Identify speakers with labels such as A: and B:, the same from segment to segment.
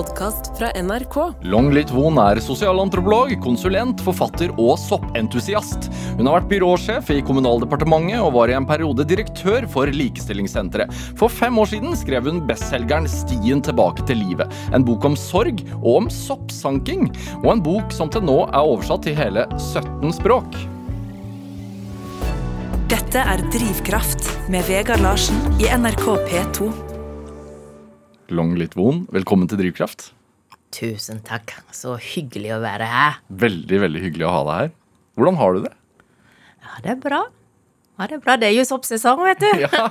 A: podkast fra NRK.
B: Long Litt Von er sosialantropolog, konsulent, forfatter og soppentusiast. Hun har vært byråsjef i Kommunaldepartementet og var i en periode direktør for Likestillingssenteret. For fem år siden skrev hun bestselgeren 'Stien tilbake til livet'. En bok om sorg og om soppsanking. Og en bok som til nå er oversatt til hele 17 språk.
C: Dette er Drivkraft med Vegard Larsen i NRK P2.
B: Long Litvon. Velkommen til Drivkraft.
D: Tusen takk. Så hyggelig å være her.
B: Veldig, veldig hyggelig å ha deg her. Hvordan har du det?
D: Ja, det er bra. Ja, det er bra. Det er jo soppsesong, vet du.
B: Ja,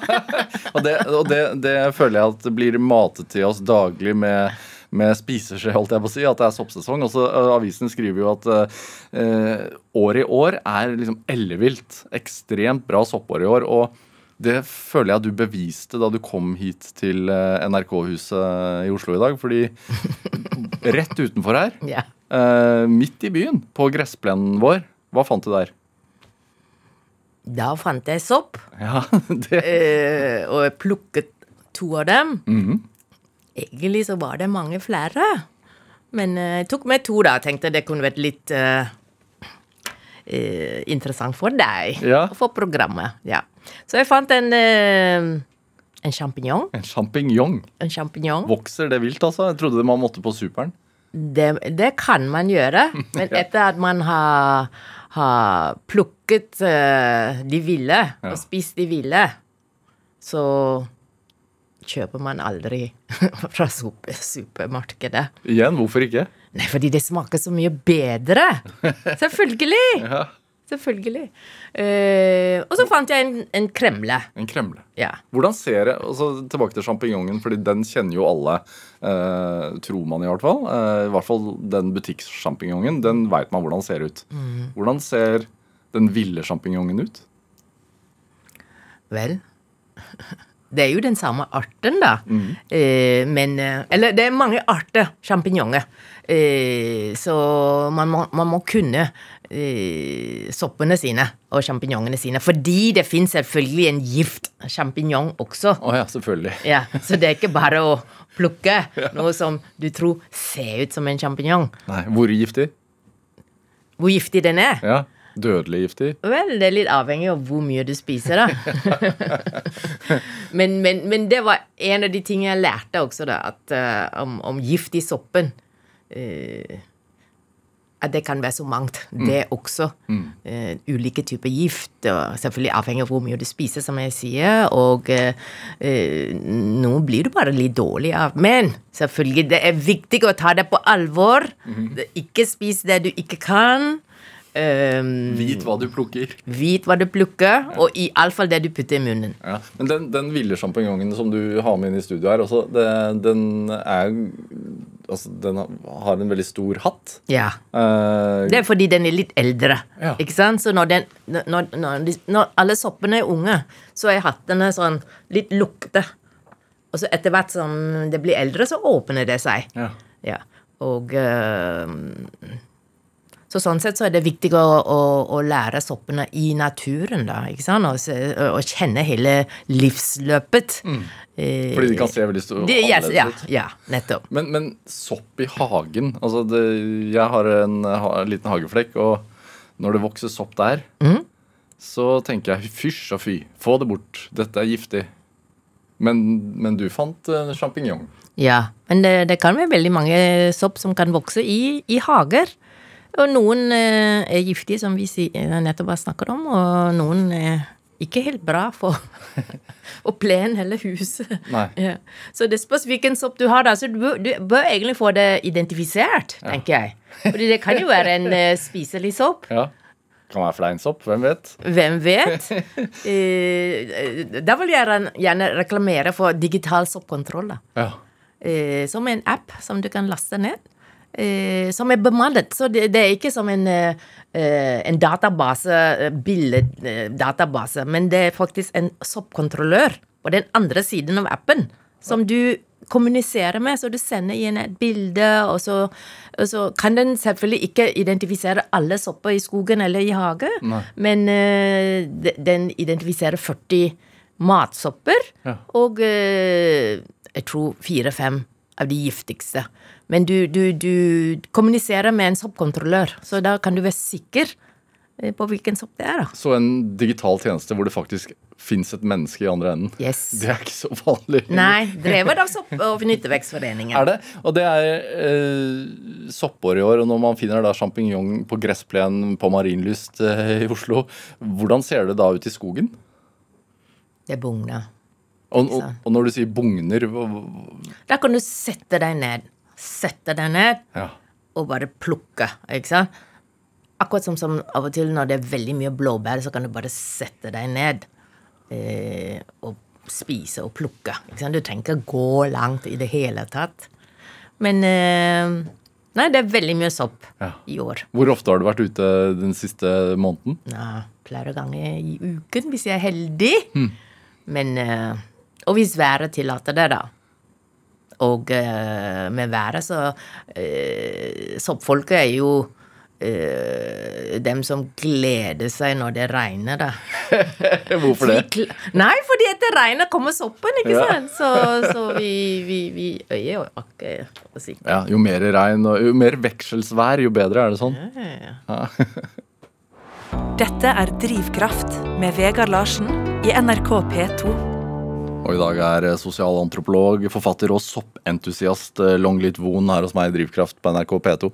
B: og det, og det, det føler jeg at det blir matet til oss daglig med, med spiseskje, holdt jeg på å si, at det er soppsesong. Også, avisen skriver jo at uh, året i år er liksom ellevilt. Ekstremt bra soppår i år. og det føler jeg at du beviste da du kom hit til uh, NRK-huset i Oslo i dag. Fordi rett utenfor her,
D: yeah.
B: uh, midt i byen, på gressplenen vår, hva fant du der?
D: Da fant jeg sopp,
B: Ja, det
D: eh, og jeg plukket to av dem.
B: Mhm.
D: Egentlig så var det mange flere. Men eh, jeg tok med to, da. Tenkte det kunne vært litt eh, eh, interessant for deg.
B: Ja.
D: Og for programmet. Ja. Så jeg fant en uh, en sjampinjong.
B: En sjampinjong.
D: En sjampinjong.
B: Vokser det vilt, altså? Jeg trodde man måtte på superen.
D: Det, det kan man gjøre, men etter at man har, har plukket eh, de ville og spist de ville, så kjøper man aldri fra super, supermarkedet.
B: Igjen, hvorfor ikke?
D: Nei, fordi det smaker så mye bedre! Selvfølgelig!
B: Ja,
D: Selvfølgelig. Uh, og så fant jeg en, en kremle.
B: En kremle.
D: Ja.
B: Hvordan ser det, altså Tilbake til sjampinjongen, fordi den kjenner jo alle. Uh, tror man i hvert fall. Uh, I hvert fall den butikksjampinjongen. Den veit man hvordan ser ut. Hvordan ser den ville sjampinjongen ut?
D: Vel Det er jo den samme arten, da. Eh, men Eller det er mange arter sjampinjonger. Så man må, man må kunne soppene sine og sjampinjongene sine. Fordi det fins selvfølgelig en gift sjampinjong også.
B: Å ja, selvfølgelig.
D: Ja, så det er ikke bare å plukke noe som du tror ser ut som en sjampinjong.
B: Nei, Hvor giftig?
D: Hvor giftig den er?
B: Ja, Dødelig giftig?
D: Vel, det er litt avhengig av hvor mye du spiser, da. men, men, men det var en av de tingene jeg lærte også, da, at, uh, om, om gift i soppen. eh, at det kan være så mangt, det også. Eh, ulike typer gift, og selvfølgelig avhengig av hvor mye du spiser, som jeg sier. Og uh, uh, nå blir du bare litt dårlig av. Men selvfølgelig, det er viktig å ta det på alvor. Mm. Ikke spis det du ikke kan. Um,
B: Vit hva du plukker.
D: Vit hva du plukker, og iallfall det du putter i munnen.
B: Ja. Men den, den ville sjampinjongen som du har med inn i studio her, også, det, den er Altså, den har en veldig stor hatt.
D: Ja.
B: Uh,
D: Det er fordi den er litt eldre.
B: Ja.
D: Ikke sant? Så når, den, når, når, de, når alle soppene er unge, så er hattene sånn litt lukte. Og så etter hvert som det blir eldre, så åpner det seg.
B: ja.
D: Ja. Og eh, Så sånn sett så er det viktig å, å, å lære soppene i naturen, da. ikke sant? Og, og kjenne hele livsløpet. Mm.
B: Fordi de kan se veldig store
D: de, yes,
B: annerledes
D: ja,
B: ut.
D: ja, nettopp.
B: Men, men sopp i hagen altså det, Jeg har en, ha, liten hageflekk, og når det vokser sopp der,
D: mm.
B: så tenker jeg fysj og fy, få det bort. Dette er giftig. Men, men du fant uh, sjampinjong.
D: Ja, men det, det kan være veldig mange sopp som kan vokse i, i hager. Og noen eh, er giftige, som vi eh, nettopp har snakket om, og noen er ikke helt bra for å plen eller huset. Ja. Så det spørs hvilken sopp du har, da. Så du, du bør egentlig få det identifisert, tenker jeg. Fordi det kan jo være en eh, spiselig sopp.
B: Ja. Kan være fleinsopp, hvem vet?
D: Hvem vet? Eh, da vil jeg gjerne reklamere for digital soppkontroll. da
B: Ja.
D: eh, som en app som du kan laste ned. Eh, som er bemannet. Så det, det er ikke som en, eh, en database, bildedatabase, men det er faktisk en soppkontrollør på den andre siden av appen som du kommuniserer med. Så du sender inn et bilde, og så, og så kan den selvfølgelig ikke identifisere alle sopper i skogen eller i hage,
B: Nei.
D: men eh, den identifiserer 40 matsopper
B: Ja.
D: og eh, jeg tror fire-fem av de giftigste. Men du, du, du kommuniserer med en soppkontrollør, så da kan du være sikker eh, på hvilken sopp det er. da.
B: Så en digital tjeneste hvor det faktisk fins et menneske i andre enden.
D: Yes.
B: Det er ikke så vanlig.
D: Nei, drevet av Sopp- og Nyttevekstforeningen.
B: Er det? Og det er eh, soppår i år, og når man finner da sjampinjong på gressplen på Marienlyst eh, i Oslo, hvordan ser det da ut i skogen?
D: Det bugner.
B: Og, og, og når du sier bugner hva-
D: Da kan du sette deg ned. Sette deg ned
B: ja.
D: og bare plukke, ikke sant? Akkurat som, som av og til når det er veldig mye blåbær, så kan du bare sette deg ned eh, og spise og plukke. Ikke sant? Du trenger ikke gå langt i det hele tatt. Men eh, Nei, det er veldig mye sopp
B: Ja.
D: i år.
B: Hvor ofte har du vært ute den siste måneden?
D: Ja, flere ganger i uken hvis jeg er heldig. Men eh, Og hvis været tillater det, da. Og uh, med været så uh, Soppfolket er jo uh, dem som gleder seg når det regner, da.
B: Hvorfor det?
D: Nei, fordi etter regnet kommer soppen, ikke
B: Ja.
D: sant? Så, så vi, vi, vi øyer jo akkurat å si.
B: Ja, Jo mer regn og jo mer vekselsvær, jo bedre, er det sånn?
C: Dette er Drivkraft med Vegard Larsen i NRK P2.
B: Og i dag er eh, sosialantropolog, forfatter og soppentusiast eh, Longlit Woon her hos meg i Drivkraft på NRK P2.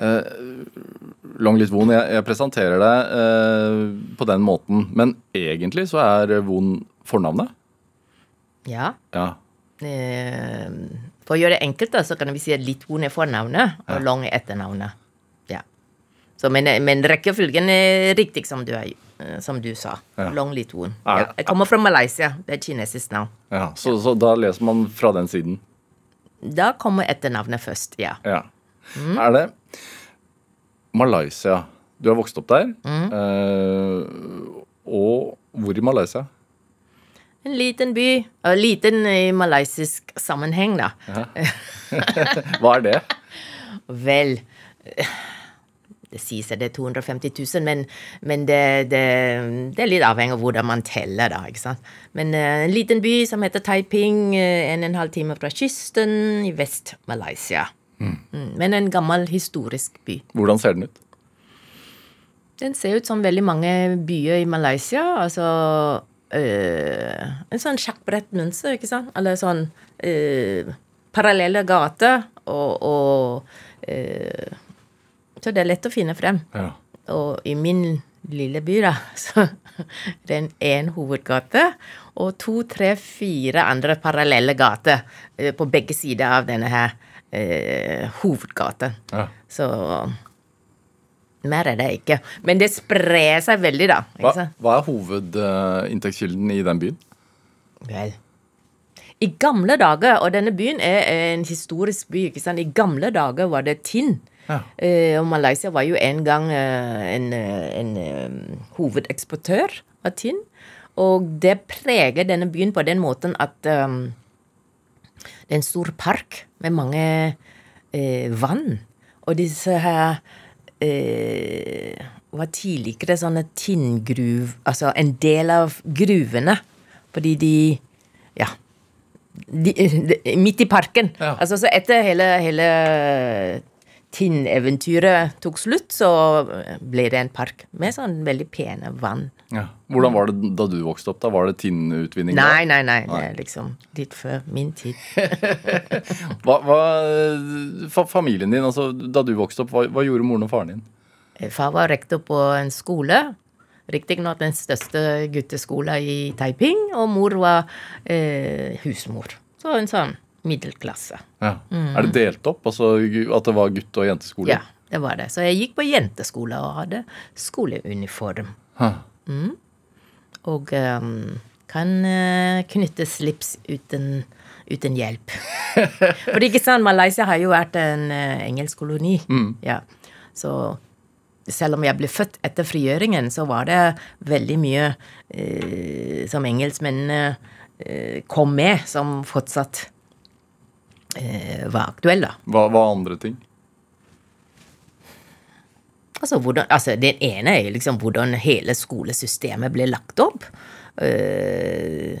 B: Eh, Longlit Woon, jeg, jeg presenterer deg eh, på den måten, men egentlig så er Von fornavnet?
D: Ja.
B: Ja.
D: Eh, For å gjøre det enkelt, da, så kan vi si at Litvon er fornavnet, og Long er etternavnet. Ja. Så, men, men rekkefølgen er riktig, som du, har eh, som du sa.
B: Ja.
D: Long Litvon.
B: Ja.
D: Jeg kommer fra Malaysia. Det er et kinesisk navn.
B: ja. Så, så da leser man fra den siden?
D: Da kommer etternavnet først, ja.
B: Ja. Er det Malaysia Du har vokst opp der. Eh, og hvor i Malaysia?
D: En liten by. Og liten i malaysisk sammenheng, da.
B: Hva er det?
D: Vel eh, Det sies at det er 250 000, men, men det, det, det er litt avhengig av hvordan man teller, da. ikke sant? Men uh, en liten by som heter Taiping, uh, en og en halv time fra kysten i Vest-Malaysia. Mm, Men en gammel, historisk by.
B: Hvordan ser den ut?
D: Den ser ut som veldig mange byer i Malaysia. Altså øh, En sånn sjakkbrettmønster, ikke sant? Eller sånn øh, parallelle gater og, og øh, Så det er lett å finne frem.
B: Ja.
D: Og i min lille by, da, så er det en én hovedgate og to, tre, fire andre parallelle gater eh, på begge sider av denne her eh, hovedgaten.
B: Ja.
D: Så mer er det ikke. Men det sprer seg veldig, da.
B: Hva, hva er hovedinntektskilden i den byen?
D: Vel. I gamle dager, og denne byen er en historisk by, ikke sant. I gamle dager var det tinn.
B: Ja.
D: Eh, og Malaysia var jo en gang eh, en, eh, en hovedeksportør av tinn. Og det preger denne byen på den måten at um, det er en stor park med mange eh, vann. Og disse her eh, var tidligere sånne tinngruv... Altså en del av gruvene. Fordi de Ja. De, de, midt i parken.
B: Ja.
D: Altså, så etter hele, hele tinneventyret tok slutt, så ble det en park med sånn veldig pene vann.
B: Ja. Hvordan var det da du vokste opp? da? Var det tinnutvinning? Nei,
D: Nei, nei, nei. Det er liksom litt før min tid.
B: Hva, hva, fa familien din, altså da du vokste opp, hva, hva gjorde moren og faren din?
D: Far var rektor på en skole. Riktignok den største gutteskolen i Taiping, og mor var eh, husmor. Så en sånn middelklasse.
B: Ja. Er det delt opp? Altså at det var gutte- og jenteskole?
D: Ja, det var det. Så jeg gikk på jenteskole og hadde skoleuniform.
B: Mm.
D: Og um, kan eh, knytte slips uten, uten hjelp. For ikke sant, Malaysia har jo vært en uh, engelsk koloni. Ja. Så selv om jeg ble født etter frigjøringen, så var det veldig mye uh, som engelskmennene eh, kom med, som fortsatt eh, var aktuelle. da.
B: Hva hva andre ting?
D: Altså, hvordan, altså, den ene er liksom hvordan hele skolesystemet ble lagt opp. Eh,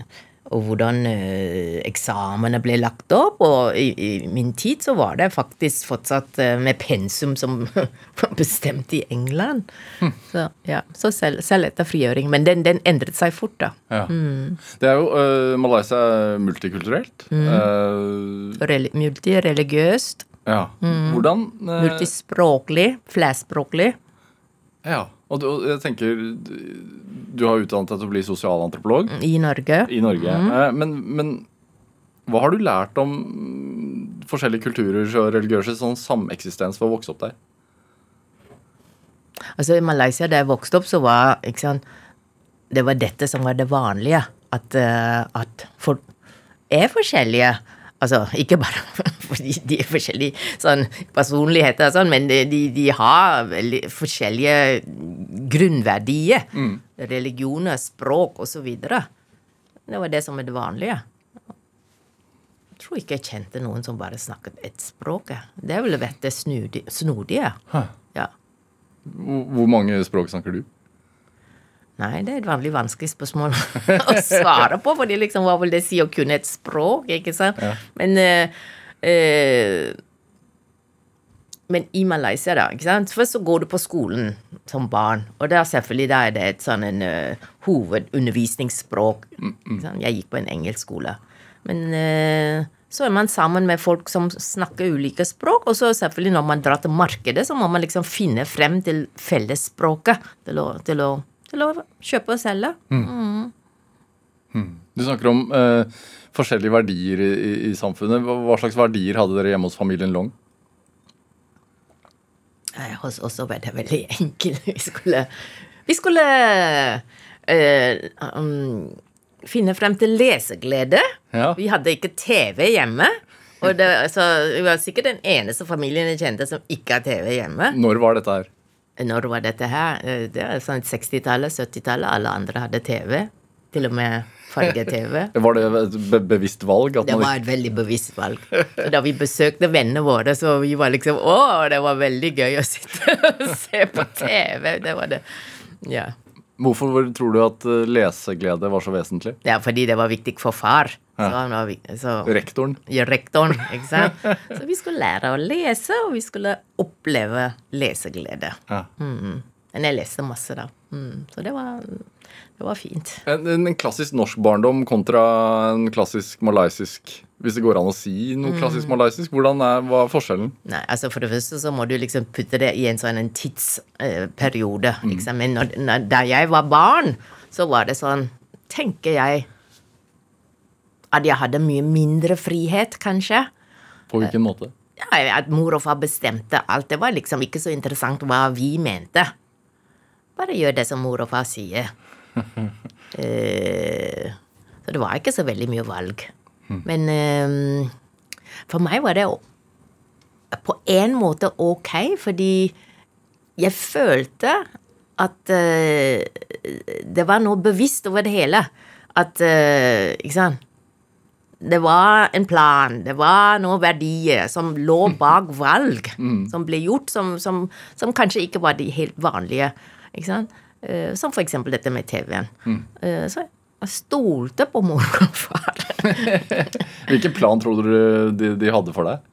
D: og hvordan eh, eksamene ble lagt opp. Og i, i, min tid så var det faktisk fortsatt eh, med pensum som var bestemt i England.
B: Mm.
D: Så, ja, så selv, selv etter frigjøring. Men den, den, endret seg fort, da.
B: Ja. Det er jo uh, Malaysia er multikulturelt.
D: Mm.
B: Uh,
D: Reli multireligiøst.
B: ja. Hvordan uh,
D: Multispråklig. Flerspråklig.
B: Ja. Og, du, og jeg tenker du, har utdannet deg til å bli sosialantropolog
D: I Norge.
B: i Norge.
D: Mm.
B: Eh, men, men hva har du lært om forskjellige kulturer og religiøse sånn sameksistens for å vokse opp der?
D: Altså I Malaysia, da jeg vokste opp, så var sant, det var dette som var det vanlige. At, eh, at folk er forskjellige. Altså, ikke bare fordi de er forskjellige sånn, personligheter, og sånn, men de, de, har veldig forskjellige grunnverdier. Religioner, språk osv. Det var det som er det vanlige. Jeg tror ikke jeg kjente noen som bare snakket ett språk. Det ville vært det snodige. Ja.
B: Hvor mange språk snakker du?
D: Nei, det er et vanlig vanskelig spørsmål å svare på, fordi liksom, hva vil det si å kunne et språk, ikke sant? Men uh, uh, men i Malaysia, da, ikke sant? først så går du på skolen som barn, og der selvfølgelig da er det et sånn en uh, hovedundervisningsspråk. ikke sant? Jeg gikk på en engelsk skole. Men uh, så er man sammen med folk som snakker ulike språk, og så selvfølgelig når man drar til markedet, så må man liksom finne frem til fellesspråket til å, til å, til å kjøpe og selge.
B: Du snakker om eh, forskjellige verdier i, i, i samfunnet. Hva, hva slags verdier hadde dere hjemme hos familien Long?
D: Nei, Hos oss var det veldig enkelt. Vi skulle, vi skulle eh, um, finne frem til leseglede.
B: Ja.
D: Vi hadde ikke TV hjemme. Og det, så vi var sikkert den eneste familien jeg kjente som ikke har TV hjemme.
B: Når var dette her?
D: Når var dette her? Eh, Det er sånn 60-tallet, 70-tallet. Alle andre hadde TV. Til og med farge-TV.
B: Var det et be bevisst valg?
D: Det var et veldig bevisst valg. Så da vi besøkte vennene våre, så vi var liksom Å, det var veldig gøy å sitte og se på TV. Det var det. Ja.
B: Hvorfor tror du at eh, leseglede var så vesentlig?
D: Det er fordi det var viktig for far. Vik- så,
B: Rektoren?
D: ja, rektoren, ikke sant. Så vi skulle lære å lese, og vi skulle oppleve leseglede.
B: Ja.
D: Mm. Men jeg leste masse, da. Mm. Så det var, det var fint.
B: En, en, klassisk norsk barndom kontra en klassisk malaysisk Hvis det går an å si noe
D: Mm.
B: klassisk malaysisk, hvordan er, hva er forskjellen?
D: Nei, altså For det første så må du liksom putte det i en sånn en tidsperiode. Liksom. Men når, når, da jeg var barn, så var det sånn Tenker jeg at jeg hadde mye mindre frihet, kanskje.
B: På hvilken måte?
D: Ja, At mor og far bestemte alt. Det var liksom ikke så interessant hva vi mente. Bare gjør det som mor og far sier. Eh, så det var ikke så veldig mye valg. Men eh, for meg var det på en måte ok, fordi jeg følte at eh, det var noe bevisst over det hele. At eh, Ikke sant? Det var en plan, det var noen verdier som lå bak valg som ble gjort, som, som, som kanskje ikke var de helt vanlige. Ikke sant? Eh, som eksempel dette med TV-en. Eh, så jeg stolte på mor og far.
B: Hvilken plan tror du de, de hadde for deg?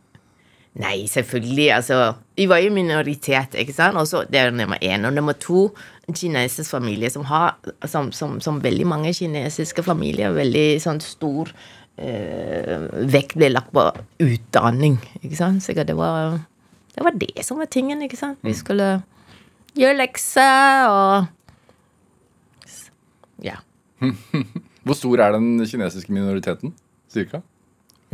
D: Nei, selvfølgelig. Altså, vi var jo minoritet, ikke sant. Også, det er nummer én. Og nummer to, en kinesisk familie som har Som, som, som veldig mange kinesiske familier, veldig sånn stor eh, vekt ble lagt på utdanning, ikke sant. Så det var, det var det som var tingen, ikke sant. Vi skulle gjøre lekser og Ja.
B: Hvor stor er den kinesiske minoriteten? Cirka?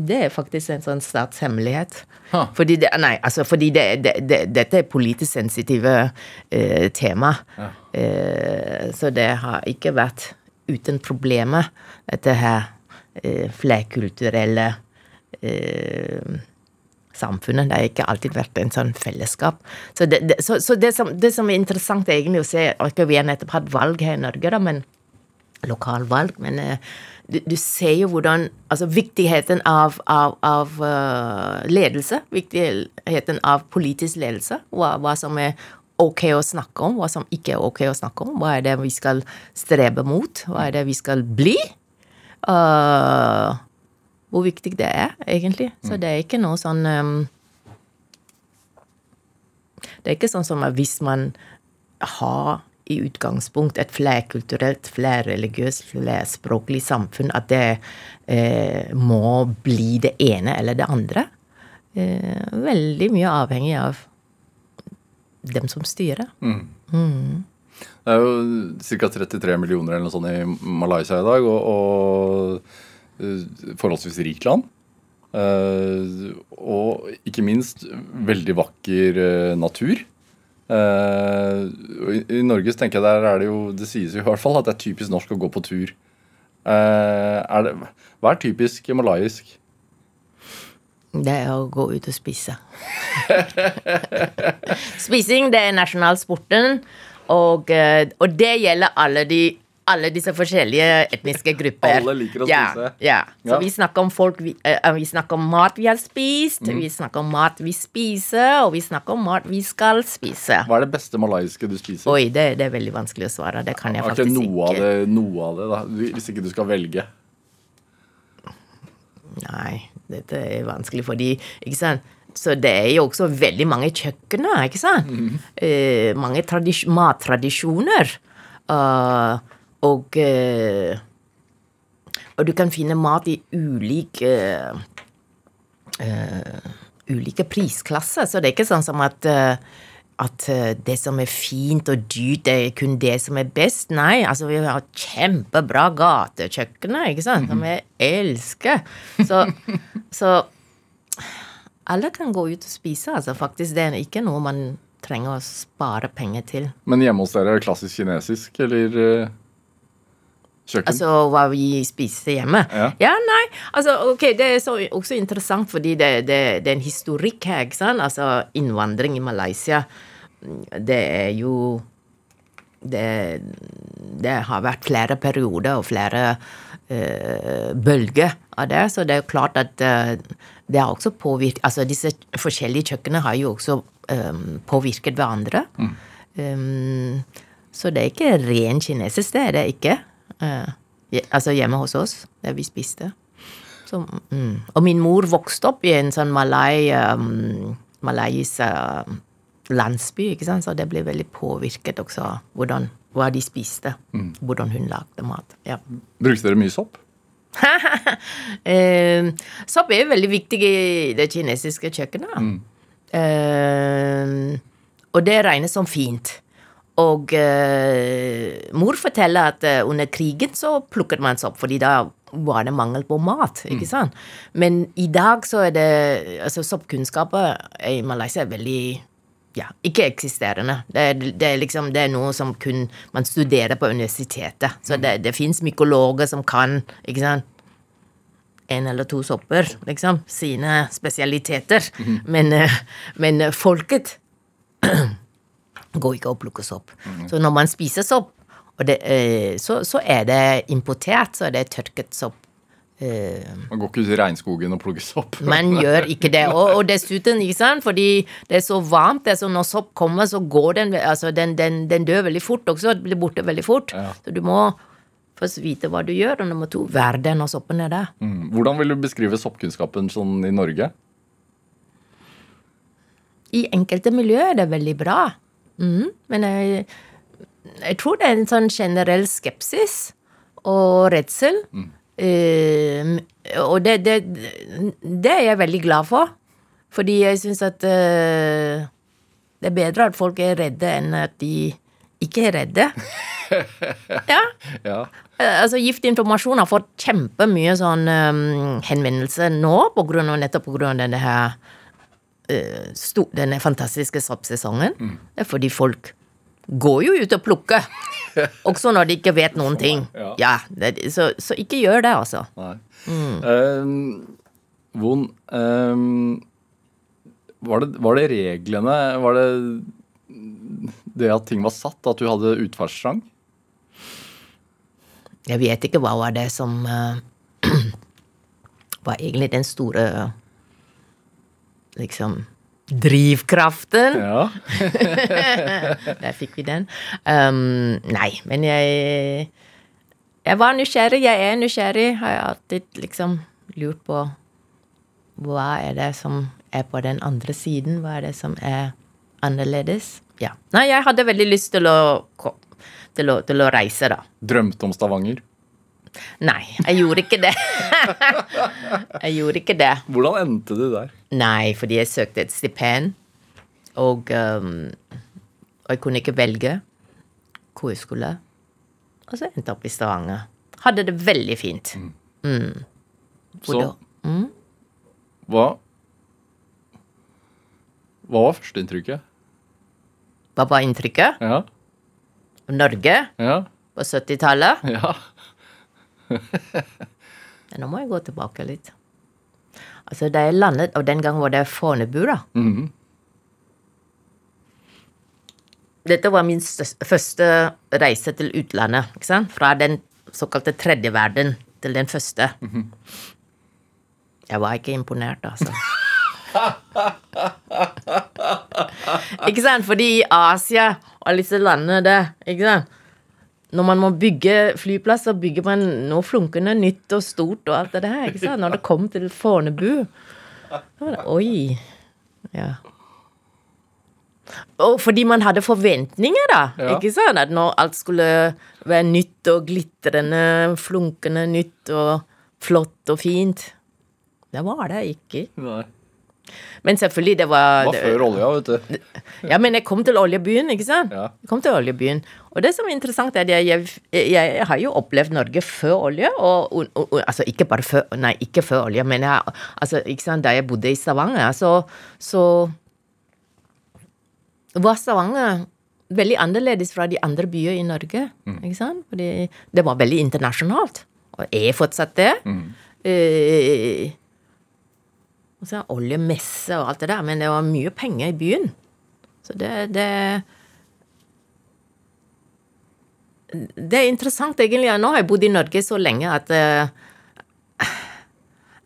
D: Det er faktisk en sånn statshemmelighet.
B: Ha.
D: Fordi, det, nei, altså, fordi det, det, det, dette er politisk sensitive eh, tema. Eh, så det har ikke vært uten problemer, dette her eh, flerkulturelle eh, samfunnet. Det har ikke alltid vært en sånn fellesskap. Så det, det, så, så det, som, det som er interessant er egentlig å se ikke Vi har nettopp hatt valg her i Norge, da, men lokalvalg, men eh, du, du ser jo hvordan Altså viktigheten av, av, av eh, ledelse. Viktigheten av politisk ledelse. Hva, hva som er ok å snakke om, hva som ikke er ok å snakke om. Hva er det vi skal strebe mot? Hva er det vi skal bli? øh, hvor viktig det er, egentlig. Så det er ikke noe sånn um, Det er ikke sånn som at hvis man har i utgangspunkt et flerkulturelt, flerreligiøst, flerspråklig samfunn, at det eh, må bli det ene eller det andre. Eh, veldig mye avhengig av dem som styrer.
B: Det er jo ca. 33 millioner eller noe sånt i Malaysia i dag, og, og forholdsvis rikt land. Eh, og ikke minst veldig vakker eh, natur. Eh, i, I Norge tenker jeg der er det jo Det sies jo i hvert fall at det er typisk norsk å gå på tur. Eh, er det, hva er typisk malayisk?
D: Det er å gå ut og spise. Spising, det er nasjonalsporten, og, eh, og det gjelder alle, de, alle disse forskjellige etniske grupper.
B: Alle liker å spise.
D: Ja. Så
B: Ja.
D: vi snakker om folk vi, uh, vi snakker om mat vi har spist,
B: Mm.
D: vi snakker om mat vi spiser, og vi snakker om mat vi skal spise.
B: Hva er det beste malaysiske du spiser?
D: Oi, det, det er veldig vanskelig å svare. Det kan jeg
B: ikke
D: faktisk
B: noe av det, noe av det da? Hvis ikke du skal velge.
D: Nei, dette er vanskelig fordi ikke sant? Så det er jo også veldig mange kjøkkener, ikke sant? eh, mange tradis- mattradisjoner. Eh, og eh, Og du kan finne mat i ulike uh, Ulike prisklasser, så det er ikke sånn som at at det som er fint og dyrt, det er kun det som er best. Nei, altså vi har kjempebra gatekjøkkener, ikke sant, som jeg elsker. Så, så alle kan gå ut og spise, altså faktisk. Det er ikke noe man trenger å spare penger til.
B: Men hjemme hos dere er det klassisk kinesisk, eller kjøkken?
D: Altså hva vi spiser hjemme?
B: Ja.
D: nei, altså ok, det er så, også interessant fordi det, det, det er en historikk her, ikke sant? Altså innvandring i Malaysia, det er jo det, det har vært flere perioder og flere uh, bølger av det, så det er jo klart at uh, det har også påvirket Altså disse forskjellige kjøkkenene har jo også um, påvirket hverandre. Um, så det er ikke ren kinesisk, det er det ikke. Eh, altså hjemme hos oss, der vi spiste. Så, mm. Og min mor vokste opp i en sånn malay, um, malais uh, landsby, ikke sant? så det ble veldig påvirket også hvordan, hva de spiste. Hvordan hun lagde mat. Ja.
B: Brukte dere mye sopp?
D: Eh, sopp er veldig viktig i det kinesiske kjøkkenet. Eh, og det regnes som fint. Og uh, mor forteller at eh, under krigen så plukket man sopp, fordi da var det mangel på mat. ikke sant? Men i dag så er det altså Soppkunnskaper i Malaysia er veldig ja, ikke-eksisterende. Det, det, er liksom, det er noe som kun man studerer på universitetet. Så det, det fins mykologer som kan ikke sant? en eller to sopper, liksom. Sine spesialiteter. Men, eh, men folket går ikke å plukke sopp. Så når man spiser sopp, det, eh, så, så er det importert, så er det tørket sopp. Eh,
B: Man går ikke ut i regnskogen og plukker sopp.
D: man gjør ikke det. Og, og dessuten, ikke sant, fordi det er så varmt, det er så når sopp kommer, så går den Altså, den, den, den dør veldig fort også, blir borte veldig fort.
B: Ja.
D: Så du må først vite hva du gjør, og nummer to, være der når soppen er der.
B: Mm. Hvordan vil du beskrive soppkunnskapen sånn i Norge?
D: I enkelte miljøer er det veldig bra. Mhm. Men jeg, jeg tror det er en sånn generell skepsis og redsel. Eh, og det, det, det er jeg veldig glad for. Fordi jeg syns at uh, det er bedre at folk er redde enn at de ikke er redde. ja.
B: Ja.
D: Altså, Giftinformasjon har fått kjempemye sånn um, henvendelse nå, på grunn av, nettopp av denne her sto, denne fantastiske soppsesongen. Det er fordi folk går jo ut og plukker, også når de ikke vet noen ting.
B: Ja.
D: Det, så, så ikke gjør det, altså.
B: Nei. Um, Von, um, var, det, var det reglene Var det det at ting var satt, at du hadde utferdstrang?
D: Jeg vet ikke hva var det som uh, var egentlig den store liksom drivkraften.
B: Ja.
D: Der fikk vi den. Um, nei, men jeg Jeg var nysgjerrig, jeg er nysgjerrig. Har jeg alltid liksom lurt på hva er det som er på den andre siden? Hva er det som er annerledes? Ja. Nei, jeg hadde veldig lyst til å, til å, til å reise, da.
B: Drømte om Stavanger.
D: Nei, jeg gjorde ikke det. jeg gjorde ikke det.
B: Hvordan endte du der?
D: Nei, fordi jeg søkte et stipend, og, um, og jeg kunne ikke velge hvor jeg skulle. Og så endte jeg opp i Stavanger. Hadde det veldig fint. Mm.
B: Så
D: Mm.
B: hva Hva var førsteinntrykket?
D: Hva var inntrykket?
B: Ja,
D: Norge
B: ja,
D: på 70-tallet?
B: ja.
D: Nå må jeg gå tilbake litt. Altså, da jeg landet, og den gang var det Fornebu, da.
B: Mhm.
D: Dette var min første reise til utlandet. ikke sant? Fra den såkalte tredje verden til den første. Jeg var ikke imponert, altså. ikke sant? Fordi i Asia og disse landene der, ikke sant? Når man må bygge flyplass, så bygger man noe flunkende nytt og stort og alt det der. ikke sant? Når det kom til Fornebu da var det, Oi. Ja. Og fordi man hadde forventninger, da.
B: Ja.
D: Ikke sant? At når alt skulle være nytt og glitrende, flunkende nytt og flott og fint. Det var det ikke.
B: Nei.
D: Men selvfølgelig, det var
B: Det var før olja, vet du.
D: Ja, men jeg kom til oljebyen, ikke sant?
B: Ja.
D: Jeg kom til oljebyen. Og det som er interessant, er at jeg, jeg, jeg, har jo opplevd Norge før olje, og, og, og, altså ikke bare før Nei, ikke før olje, men jeg, altså, ikke sant, da jeg bodde i Stavanger, så, så var Stavanger veldig annerledes fra de andre byer i Norge. Ikke sant? Fordi det var veldig internasjonalt, og er fortsatt det. Eh, og så er oljemesse og alt det der, men det var mye penger i byen. Så det, det Det er interessant, egentlig. Nå har jeg bodd i Norge så lenge at uh,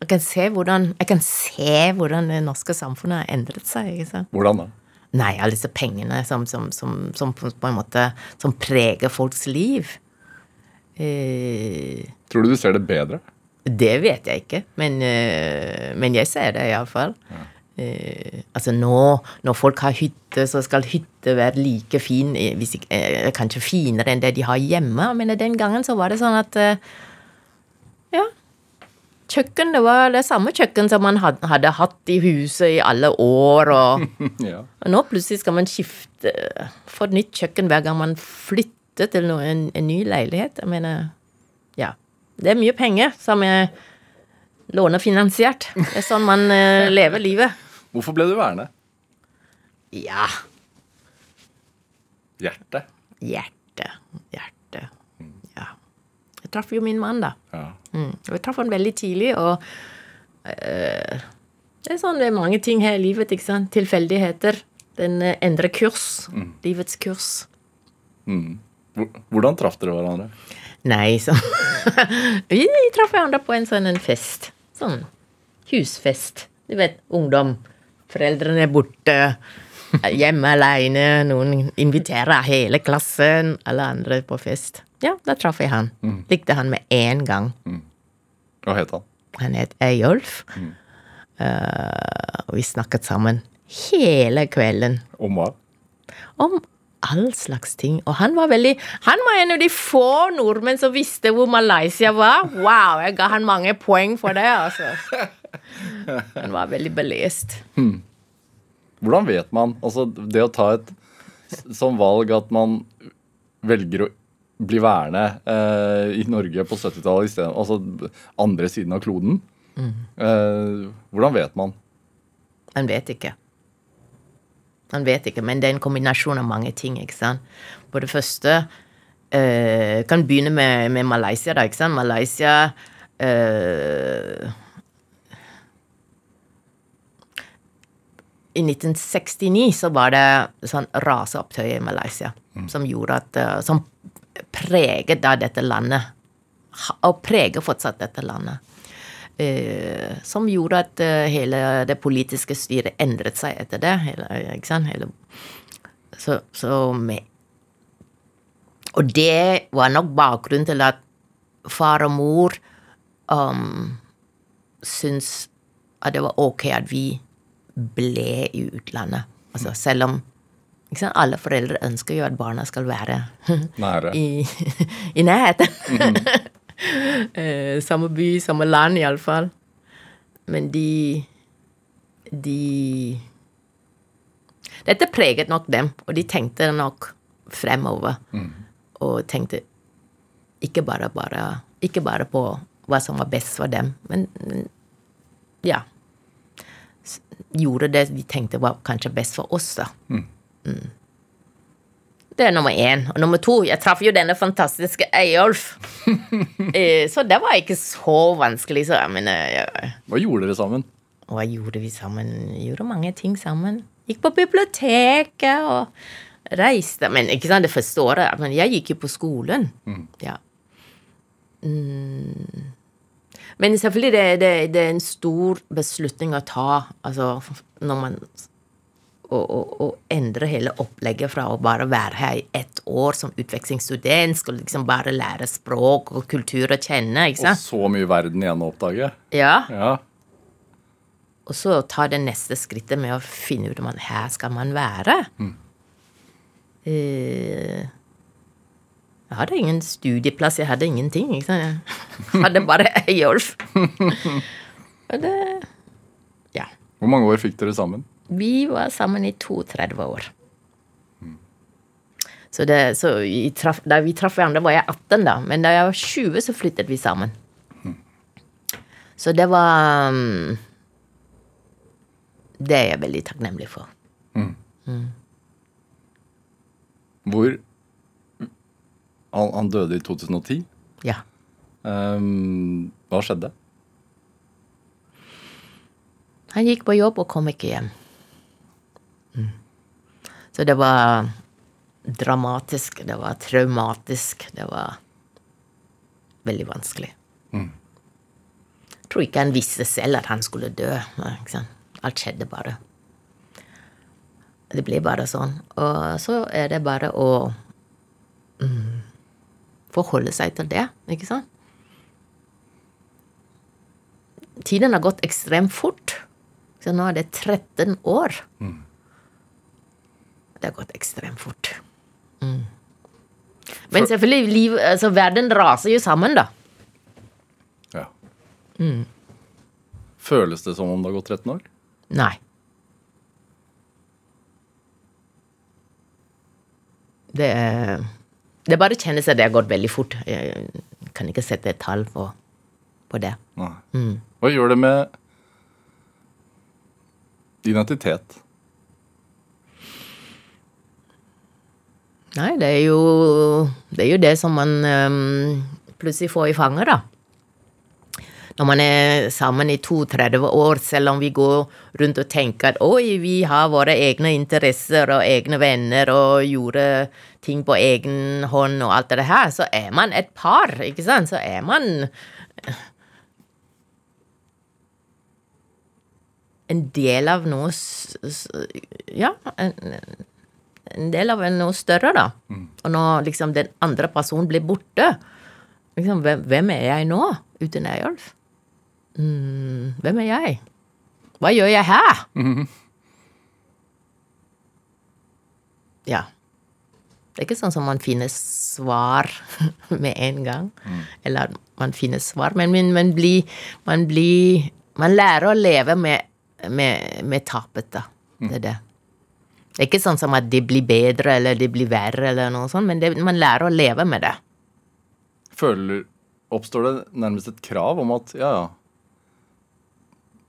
D: jeg kan se hvordan Jeg kan se hvordan det norske samfunnet har endret seg. ikke sant?
B: Hvordan da?
D: Nei, alle disse pengene som, som, som, som på på en måte Som preger folks liv. Uh,
B: Tror du du ser det bedre?
D: Det vet jeg ikke, men, eh, men jeg ser det iallfall. Uh, altså nå, når folk har hytte, så skal hytte være like fin, eh, hvis ikke, uh, kanskje finere enn det de har hjemme. Men den gangen så var det sånn at uh, Ja. Kjøkken, det var det samme kjøkken som man had, hadde hatt i huset i alle år. Og,
B: ja.
D: og nå plutselig skal man skifte Få et nytt kjøkken hver gang man flytter til noe, en, en ny leilighet. Jeg mener Ja. Det er mye penger som er lånefinansiert. Det er sånn man eh, lever livet.
B: Hvorfor ble du værende?
D: Ja.
B: Hjerte.
D: Hjerte. Hjerte. Ja. Jeg traff jo min mann, da.
B: Ja.
D: Mm. Og jeg traff han veldig tidlig, og eh, Det er sånn det er mange ting her i livet, ikke sant. Tilfeldigheter. Den eh, endrer kurs. Livets kurs.
B: Mm. Hvordan traff dere hverandre?
D: Nei, så Vi traff hverandre på en sånn en fest. Sånn husfest. Du vet, ungdom. Foreldrene er borte. Hjemme aleine. Noen inviterer hele klassen. Alle andre på fest. Ja, da traff jeg han. Likte han med én gang.
B: Hva het han?
D: Han het Eyolf. Eh, og vi snakket sammen hele kvelden
B: Om hva?
D: om all slags ting. Og han var veldig Han var en av de få nordmenn som visste hvor Malaysia var. Wow, jeg ga han mange poeng for det, altså. Han var veldig belest.
B: Hvordan vet man Altså, det å ta et sånn valg at man velger å bli værende eh, i Norge på 70-tallet isteden Altså andre siden av kloden. Eh, hvordan vet man?
D: Han vet ikke. Han vet ikke, men det er en kombinasjon av mange ting, ikke sant. På det første eh, Kan begynne med, med Malaysia, da, ikke sant. Malaysia eh, I 1969 så var det sånn raseopptøy i Malaysia som gjorde at eh, Som preget da dette landet. Og preger fortsatt dette landet. Eh, som gjorde at eh, hele det politiske styret endret seg etter det. Hele, ikke sant? Hele, så, så med Og det var nok bakgrunnen til at far og mor um, syntes at det var ok at vi ble i utlandet. Altså selv om alle foreldre ønsker jo at barna skal være
B: Nære.
D: i, i nærheten. Eh, samme by, samme land, iallfall. Men de De Dette preget nok dem, og de tenkte nok fremover. Og tenkte ikke bare, bare Ikke bare på hva som var best for dem, men ja. Gjorde det de tenkte var kanskje best for oss, da. Mm. Det er nummer én. Og nummer to, jeg traff jo denne fantastiske Eyolf. Eh, så det var ikke så vanskelig, så jeg mener jeg,
B: Hva gjorde dere sammen?
D: Hva gjorde vi sammen? Gjorde mange ting sammen. Gikk på biblioteket og reiste. Men ikke sant, det forstår jeg. Men jeg gikk jo på skolen. Ja. Mm. Men selvfølgelig, det, det, det er en stor beslutning å ta, altså når man å, å, å endre hele opplegget fra å bare være her i ett år som utvekslingsstudent, skal liksom bare lære språk og kultur å kjenne, ikke sant?
B: Og så mye verden igjen å oppdage.
D: Ja.
B: Ja.
D: Og så ta det neste skrittet med å finne ut om at her skal man være. Mm. jeg hadde ingen studieplass, jeg hadde ingenting. Ikke sant? Jeg hadde bare Eyolf. Og det Ja.
B: Hvor mange år fikk dere sammen?
D: Vi var sammen i 32 år. Så, det, så vi traff, da vi traff hverandre, var jeg 18, da. Men da jeg var 20, så flyttet vi sammen. Så det var um, Det er jeg veldig takknemlig for.
B: Hvor Han, han døde i 2010.
D: Ja.
B: Um, hva skjedde?
D: Han gikk på jobb og kom ikke hjem. Mm. Så det var dramatisk, det var traumatisk, det var veldig vanskelig. Jeg tror ikke han visste selv at han skulle dø. Alt skjedde bare. Det ble bare sånn. Og så er det bare å mm, forholde seg til det, ikke sant? Tiden har gått ekstremt fort. Så nå er det 13 år. Det har gått ekstremt fort. Mm. Men selvfølgelig, liv, altså, verden raser jo sammen, da.
B: Ja. Føles det som om det har gått 13 år?
D: Nei. Det Det bare kjennes at det har gått veldig fort. Jeg kan ikke sette et tall på, på det.
B: Nei. Hva gjør det med identitet?
D: Nei, det er jo det, er jo det som man um, plutselig får i fanget, da. Når man er sammen i 32 år, selv om vi går rundt og tenker at oi, vi har våre egne interesser og egne venner og gjorde ting på egen hånd og alt det her, så er man et par, ikke sant? Så er man en del av noe Ja, en, en del av noe større, da. Og når liksom den andre personen blir borte, liksom, hvem, hvem er jeg nå uten Eyolf? Mm, hvem er jeg? Hva gjør jeg her? Ja. Det er ikke sånn som man finner svar med en gang. Eller man finner svar, men man, man blir Man blir Man lærer å leve med, med, med tapet, da. Det er det. Det er ikke sånn som at det blir bedre eller det blir verre, eller noe sånt, men det, man lærer å leve med det.
B: Føler, oppstår det nærmest et krav om at ja, ja,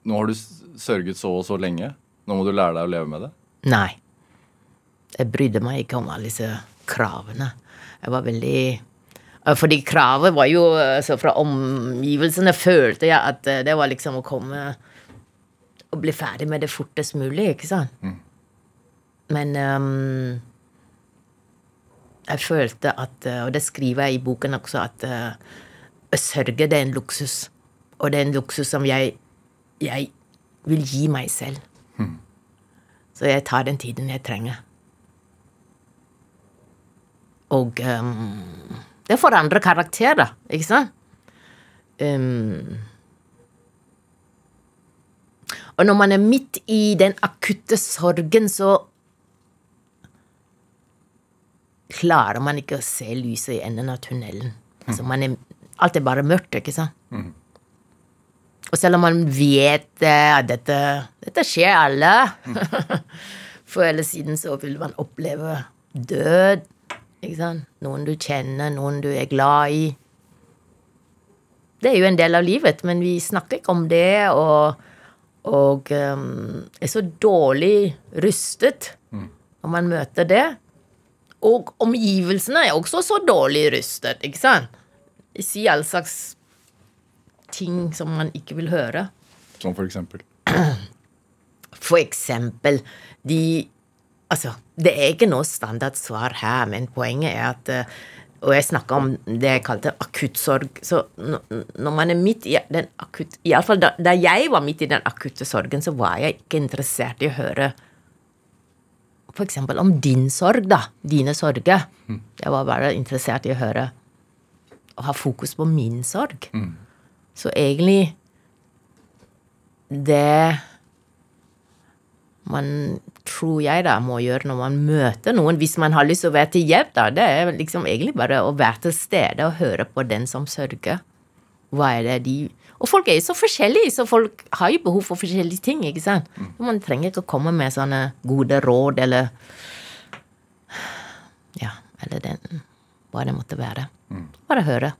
B: nå har du sørget så og så lenge, nå må du lære deg å leve med det?
D: Nei. Jeg brydde meg ikke om alle disse kravene. Jeg var veldig Fordi kravet var jo altså Fra omgivelsene følte jeg at eh, det var liksom å komme og bli ferdig med det fortest mulig, ikke sant? Men um, jeg følte at eh, Og det skriver jeg i boken også, at uh, sørge det er en luksus. Og det er en luksus som jeg, jeg vil gi meg selv. Så jeg tar den tiden jeg trenger. Og um, det forandrer andre karakterer, Ikke sant? Um, Og når man er midt i den akutte sorgen, så klarer man ikke å se lyset i enden av tunnelen. Altså man er, alt er bare mørkt, ikke sant? Og selv om man vet eh, at dette, dette skjer alle For eller siden så vil man oppleve død. Ikke sant? Noen du kjenner, noen du er glad i. Det er jo en del av livet, men vi snakker ikke om det, og, og um, er så dårlig rustet når man møter det. Og omgivelsene er også så dårlig rustet, ikke sant? De sier all slags ting som man ikke vil høre.
B: Som for eksempel.
D: For eksempel de Altså, det er ikke noe standardsvar her, men poenget er at eh, Og jeg snakker om det jeg kalte akuttsorg. Så når man er midt i den akutte Iallfall da, da jeg var midt i den akutte sorgen, så var jeg ikke interessert i å høre eksempel om din sorg, da. Dine sorger. Jeg var bare interessert i å høre og ha fokus på min sorg. Så egentlig Det man tror jeg da må gjøre når man møter noen, hvis man har lyst til å være til hjelp, da, det er liksom egentlig bare å være til stede og høre på den som sørger. Hva er det de Og folk er jo så forskjellige, så folk har jo behov for forskjellige ting, ikke sant? Man trenger ikke å komme med sånne gode råd eller Ja, eller den Hva det måtte være. Bare høre.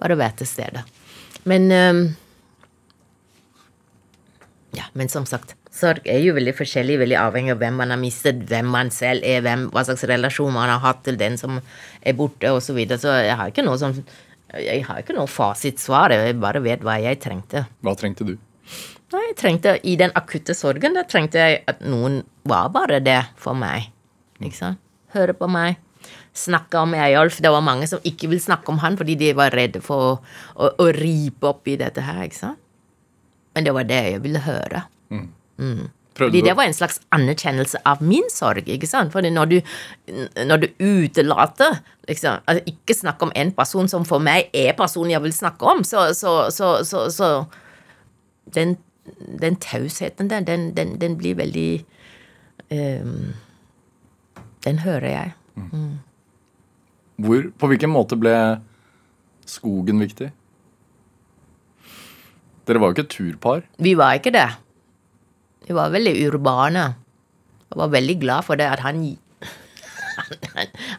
D: Bare være til stede. Men um, ja, men som sagt, sorg er jo veldig forskjellig, veldig avhengig av hvem man har mistet, hvem man selv er, hvem, hva slags relasjon man har hatt til den som er borte, osv. Så, videre. så jeg har ikke noe sånn Jeg har ikke noe fasitsvar, jeg bare vet hva jeg trengte.
B: Hva trengte du?
D: Nei, jeg trengte, I den akutte sorgen da trengte jeg at noen var bare det for meg. Ikke sant? Høre på meg. Snakke om Eyolf. Det var mange som ikke ville snakke om han fordi de var redde for å, å, å ripe opp i dette her. ikke sant? Men det var det jeg ville høre.
B: Prøvde
D: Fordi det var en slags anerkjennelse av min sorg. ikke sant? Fordi når du, når du utelater liksom, altså Ikke snakk om en person som for meg er personen jeg vil snakke om, så, så, så, så, så Den, den tausheten der, den, den, den blir veldig um, Den hører jeg.
B: Hvor, på hvilken måte ble skogen viktig? Dere var jo ikke et turpar.
D: Vi var ikke det. Vi var veldig urbane. Jeg var veldig glad for det at han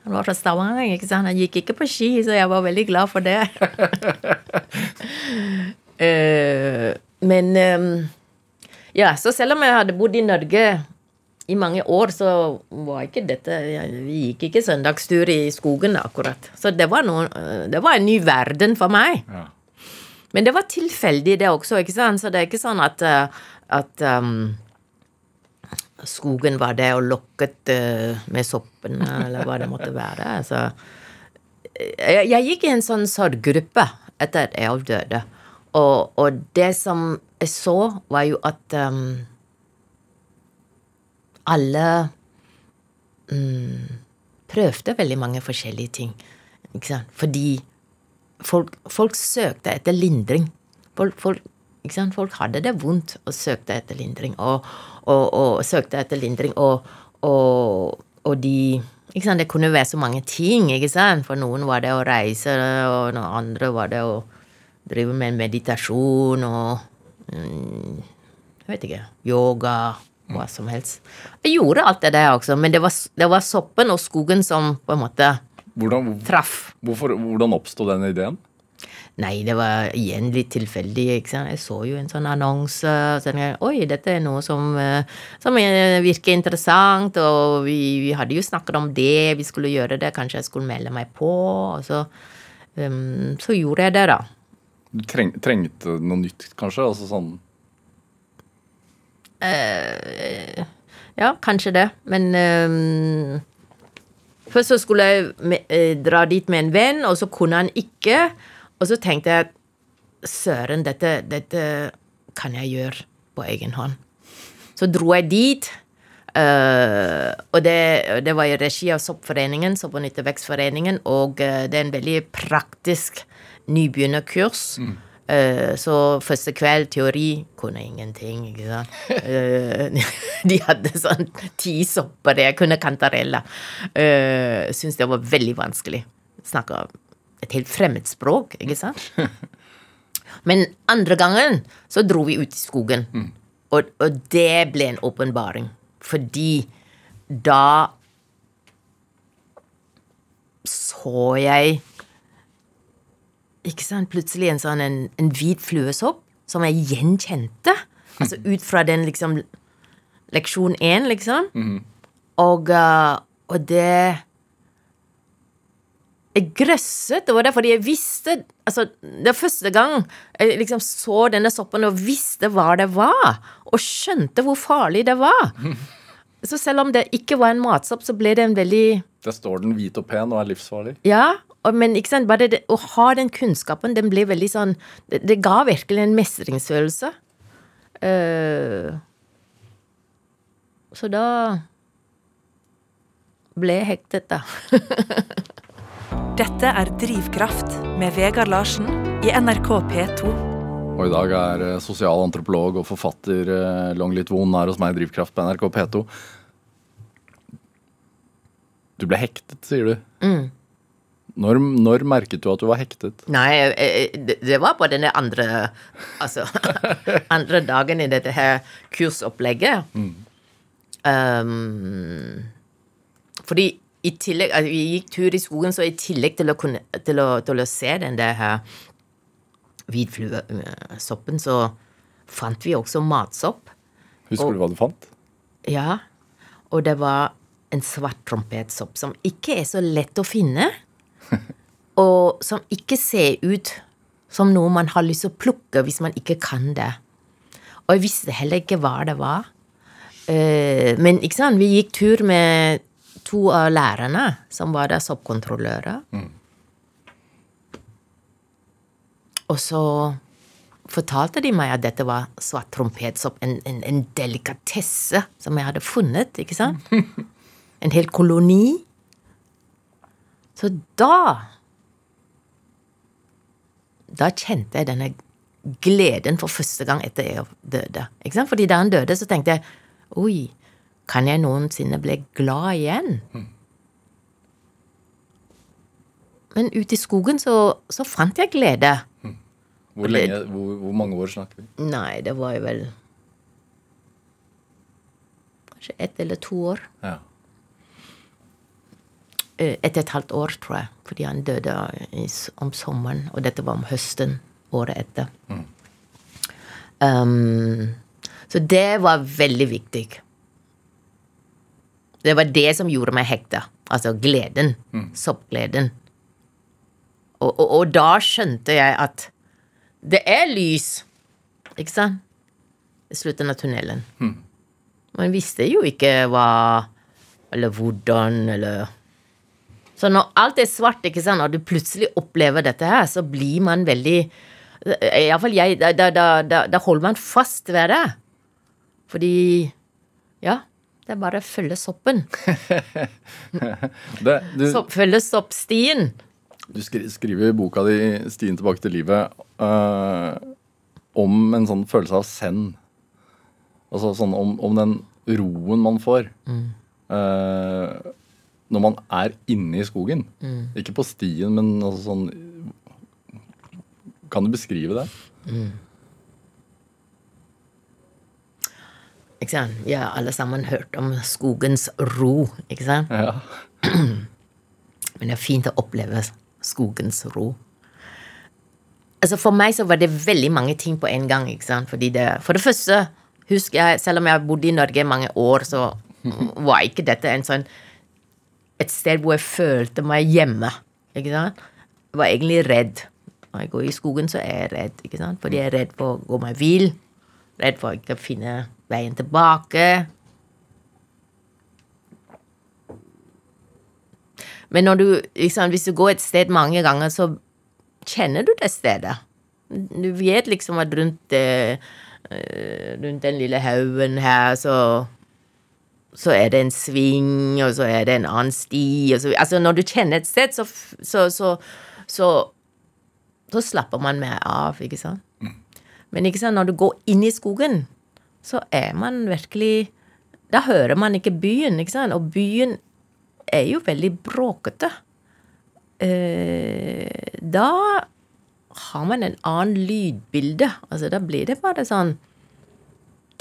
D: Han var fra Stavanger, ikke sant. Han gikk ikke på ski, så jeg var veldig glad for det. uh, men um, Ja, så selv om jeg hadde bodd i Norge i mange år, så var ikke dette Vi gikk ikke søndagstur i skogen, akkurat. Så det var, noe, eh, det var en ny verden for meg.
B: Ja.
D: Men det var tilfeldig, det også, ikke sant? Så det er ikke sånn at, eh, at um, skogen var det, og lokket eh, med soppene, eller hva det måtte være. Altså, jeg, jeg gikk i en sånn sorggruppe etter at Eolf døde. Og, og det som jeg så, var jo at um, alle um, prøvde veldig mange forskjellige ting. Fordi folk, folk søkte etter lindring. Folk, folk? Folk hadde det vondt og søkte etter lindring. Og, og, og søkte etter lindring, og, og, de? Det kunne være så mange ting. For noen var det å reise, og noen andre var det å drive med meditasjon og mm, Jeg vet ikke Yoga, hva som helst. Jeg gjorde alt det der også, men det var, det var soppen og skogen som på en måte
B: Hvordan,
D: traff.
B: hvorfor, hvordan oppsto den ideen?
D: Nei, det var igjen litt tilfeldig. ikke sant? Jeg så jo en sånn annonse. og så tenkte jeg, Oi, dette er noe som, eh, som virker interessant. Og vi, vi hadde jo snakket om det, vi skulle gjøre det. Kanskje jeg skulle melde meg på. Og så, um, så gjorde jeg det, da.
B: Du treng, trengte noe nytt, kanskje? Altså sånn
D: Ja, kanskje det. Men um, først så skulle jeg eh, dra dit med en venn, og så kunne han ikke. Og så tenkte jeg søren, dette, dette kan jeg gjøre på egen hånd. Så dro jeg dit. Uh, og det, det var i regi av Soppforeningen, Sopp- og nyttevekstforeningen, og eh, det er en veldig praktisk nybegynnerkurs. Eh, så første kveld teori kunne ingenting, ikke sant. De hadde sånn ti sopper, jeg kunne kantarella. Uh, Syns det var veldig vanskelig. Snakka et helt fremmed språk, ikke sant. Men andre gangen så dro vi ut i skogen. Og, og det ble en åpenbaring. Fordi da så jeg Ikke sant, plutselig en sånn en, en hvit fluesopp som jeg gjenkjente. Altså ut fra den liksom leksjon én, liksom. Og, uh, og det jeg grøsset Det var fordi jeg visste altså, Det var første gang jeg liksom så denne soppen og visste hva det var, og skjønte hvor farlig det var. Så selv om det ikke var en matsopp, så ble det en veldig
B: Der står den hvit og pen og er livsfarlig.
D: Ja, og, men ikke sant, bare det, å ha den kunnskapen, den ble veldig sånn Det, det ga virkelig en mestringsfølelse. Uh, så da ble jeg hektet, da.
C: Dette er Drivkraft med Vegard Larsen i NRK P2.
B: Og i dag er eh, sosialantropolog og forfatter eh, Longlit Von her hos meg i Drivkraft på NRK P2. Du ble hektet, sier du. Når, når merket du at du var hektet?
D: Nei, eh, det, var på denne andre Altså andre dagen i dette her kursopplegget. Um, fordi i tillegg altså, Vi gikk tur i skogen, så i tillegg til å, kunne, til å, til å se den der her hvitfluesoppen, så fant vi også matsopp.
B: Husker du hva du fant?
D: Ja, og det var en svart trompetsopp som ikke er så lett å finne. Og som ikke ser ut som noe man har lyst til å plukke hvis man ikke kan det. Og jeg visste heller ikke hva det var. Eh, Men ikke sant, vi gikk tur med to av lærerne som var der soppkontrollører. Og så fortalte de meg at dette var svart trompetsopp, en, en, en delikatesse som jeg hadde funnet, ikke sant? En hel koloni. Så da Da kjente jeg denne gleden for første gang etter jeg døde. Ikke sant? Fordi da han døde, så tenkte jeg Oi, kan jeg noensinne bli glad igjen? Men ute i skogen så, så fant jeg glede.
B: Hvor, lenge, hvor, hvor mange år snakker vi?
D: Nei, det var jo vel Kanskje ett eller to år.
B: Ja.
D: Eh, Ett og et halvt år, tror jeg. Fordi han døde om sommeren, og dette var om høsten året etter. Um, så det var veldig viktig. Det var det som gjorde meg hekta. Altså gleden. Soppgleden. Og, og, og da skjønte jeg at det er lys, ikke sant? I slutten av tunnelen. Man visste jo ikke hva Eller hvordan, eller Så når alt er svart, ikke sant, og du plutselig opplever dette her, så blir man veldig Iallfall jeg da, da, da, da holder man fast ved det. Fordi Ja, det er bare å følge soppen.
B: Det, du,
D: Sopp, følge soppstien.
B: du skri, skriver i boka di 'Stien tilbake til livet' uh, om en sånn følelse av send. Altså sånn om, om den roen man får øh, når man er inne i skogen. Ikke på stien, men altså sånn Kan du beskrive det?
D: Ikke sant? Vi har alle sammen hørt om skogens ro, ikke sant?
B: Ja.
D: Men det er fint å oppleve skogens ro. Altså For meg så var det veldig mange ting på en gang. ikke sant? Fordi det, For det første, husker jeg, selv om jeg har bodd i Norge i mange år, så var ikke dette en sånn et sted hvor jeg følte meg hjemme. ikke sant? Jeg var egentlig redd. Når jeg går i skogen, så er jeg redd. ikke sant? Fordi jeg er redd for å gå meg vill. Redd for å ikke finne veien tilbake. Men når du, liksom, hvis du går et sted mange ganger, så kjenner du det stedet. Du vet liksom at rundt, eh, eh, rundt den lille haugen her, så så er det en sving, og så er det en annen sti så, Altså, når du kjenner et sted, så, så, så, så, så slapper man mer av, ikke sant? Men ikke sant, når du går inn i skogen, så er man virkelig Da hører man ikke byen, ikke sant? Og byen er jo veldig bråkete. Eh, da har man en annen lydbilde. Altså, da blir det bare sånn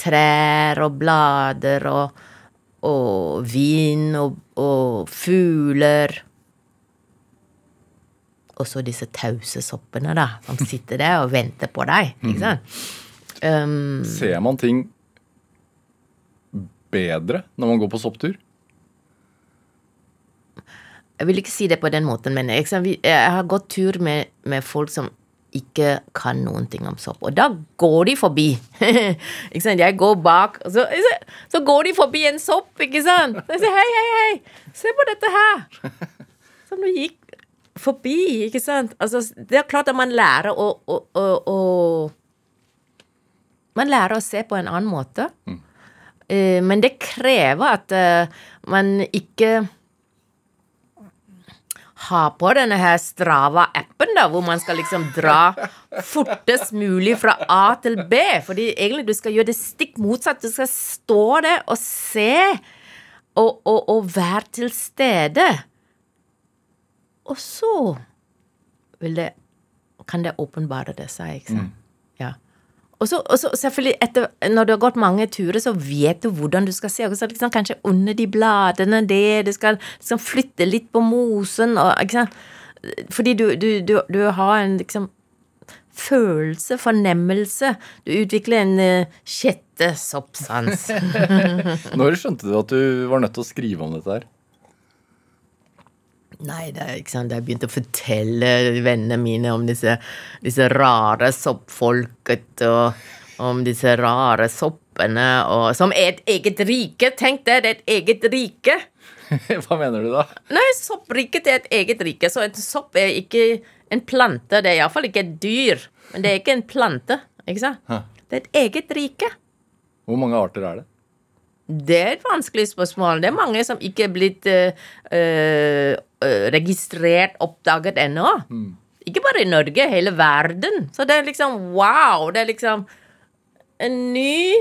D: trær og blader og, og vin og, og fugler. Og så disse tause soppene, da, som sitter der og venter på deg. Ikke sant? Um,
B: Ser man ting bedre når man går på sopptur?
D: jeg vil ikke si det på den måten, men jeg har gått tur med, med folk som ikke kan noen ting om sopp. Og da går de forbi. ikke sant? Jeg går bak, og så, så går de forbi en sopp, ikke sant? Så jeg sier hei, hei, hei, se på dette her. Som du gikk forbi, ikke sant? Altså, det er klart at man lærer å, å, å, å Man lærer å se på en annen måte. Eh, men det krever at eh, man ikke ha på denne her Strava-appen, da, hvor man skal liksom dra fortest mulig fra A til B. Fordi egentlig du skal gjøre det stikk motsatt. Du skal stå der og se, og, og, og være til stede. Og så det Kan det åpenbare det seg, ikke sant? Ja. Og så, og så selvfølgelig, etter, når du har gått mange turer, så vet du hvordan du skal se. Så liksom, kanskje under de bladene det, du skal liksom flytte litt på mosen og ikke sant? Fordi du, du, du, du har en liksom følelse, fornemmelse. Du utvikler en uh, sjette soppsans.
B: Når skjønte du at du var nødt til å skrive om dette her?
D: Nei, det er ikke sant. Jeg begynte å fortelle vennene mine om disse, disse rare soppfolket, og om disse rare soppene, og som er et eget rike. Tenk det, det er et eget rike.
B: Hva mener du da?
D: Nei, soppriket er et eget rike, så en sopp er ikke en plante. Det er iallfall ikke et dyr, men det er ikke en plante, ikke sant?
B: Hæ.
D: Det er et eget rike.
B: Hvor mange arter er det?
D: Det er et vanskelig spørsmål. Det er mange som ikke er blitt uh, registrert, oppdaget ennå. Ikke bare i Norge, hele verden. Så det er liksom wow. Det er liksom en ny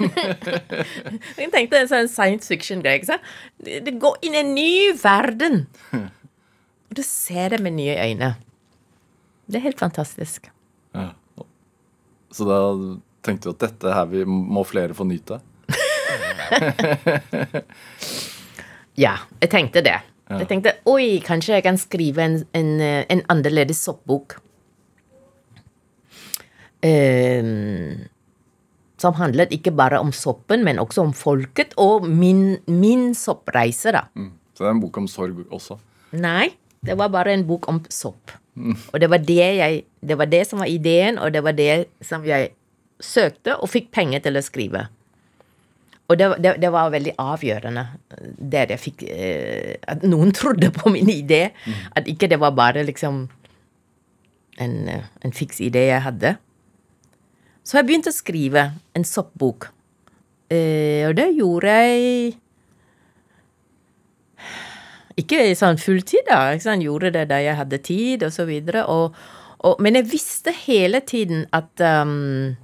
D: Jeg tenkte en sånn science fiction-greie. ikke sant? Det, det går inn i en ny verden. Og du ser det med nye øyne. Det er helt fantastisk.
B: Ja. Så da tenkte du at dette her vi må flere få nyte?
D: Ja, jeg tenkte det. Jeg tenkte oi, kanskje jeg kan skrive en, en, en annerledes soppbok. Um, som handlet ikke bare om soppen, men også om folket og min, min soppreise, da.
B: Mm. Så det er en bok om sorg også.
D: Nei, det var bare en bok om sopp. Og det var det, jeg, det var det som var ideen, og det var det som jeg søkte og fikk penger til å skrive. Og det, det, det var veldig avgjørende der jeg fikk eh, At noen trodde på min idé. At ikke det var bare liksom en, eh, en fiks idé jeg hadde. Så jeg begynte å skrive en soppbok. Eh, og det gjorde jeg ikke sånn fulltid, da. Ikke sant? Gjorde det da jeg hadde tid, og så videre. Og, og, men jeg visste hele tiden at um,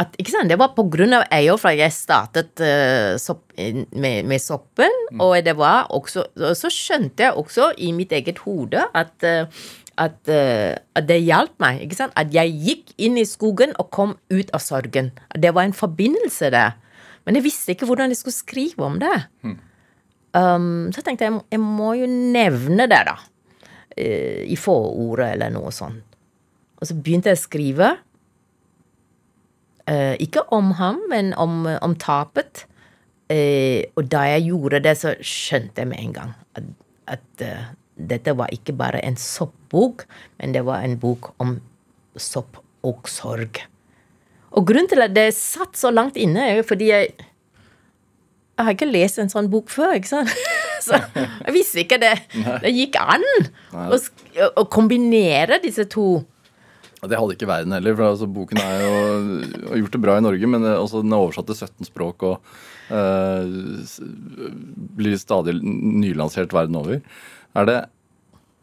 D: at, Det var på grunn av Eyolf at jeg startet uh, sopp, med, med soppen. Og det var også, så skjønte jeg også i mitt eget hode at, eh, at, eh, at det hjalp meg. ikke sant? At jeg gikk inn i skogen og kom ut av sorgen. Det var en forbindelse der. Men jeg visste ikke hvordan jeg skulle skrive om det. Um, så tenkte jeg jeg må jo nevne det, da. eh, I forordet eller noe sånt. Og så begynte jeg å skrive. Eh, ikke om ham, men om, om tapet. Eh, og da jeg gjorde det, så skjønte jeg med en gang at, at eh, dette var ikke bare en soppbok, men det var en bok om sopp og sorg. Og grunnen til at det satt så langt inne, er jo fordi jeg jeg har ikke lest en sånn bok før, ikke sant? Så jeg visste ikke det. Det gikk an å, å kombinere disse to
B: Det hadde ikke verden heller, for altså, boken er jo har gjort det bra i Norge, men eh, også den er oversatt til 17 språk og eh, blir stadig nylansert verden over. Er det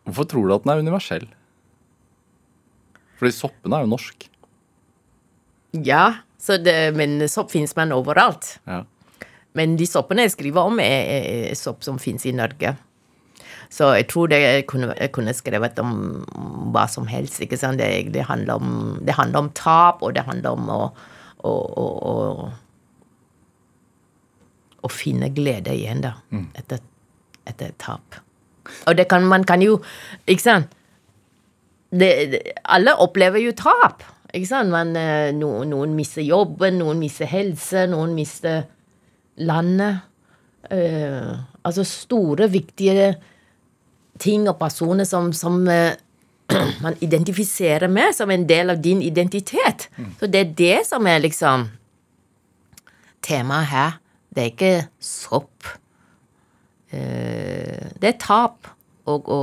B: Hvorfor tror du at den er universell? Fordi soppene er jo norsk.
D: Ja, så det, men sopp finnes man overalt.
B: Ja.
D: Men de soppene jeg skriver om, er, er sopp som finnes i Norge. Så jeg tror det jeg kunne, jeg kunne skrevet om hva som helst. ikke sant? Det, det, handler om, det handler om tap, og det handler om å, å, å, å, å finne glede igjen, da. Etter, etter tap. Og det kan, man kan jo Ikke sant? Det, det, alle opplever jo tap. Ikke sant? Man, eh, no, noen mister jobben, noen mister helse, noen mister landet. Uh, altså store, viktige ting og personer som, som eh, man identifiserer med som en del av din identitet. Så det er det som er liksom temaet her. Det er ikke sopp. Eh, det er tap og å,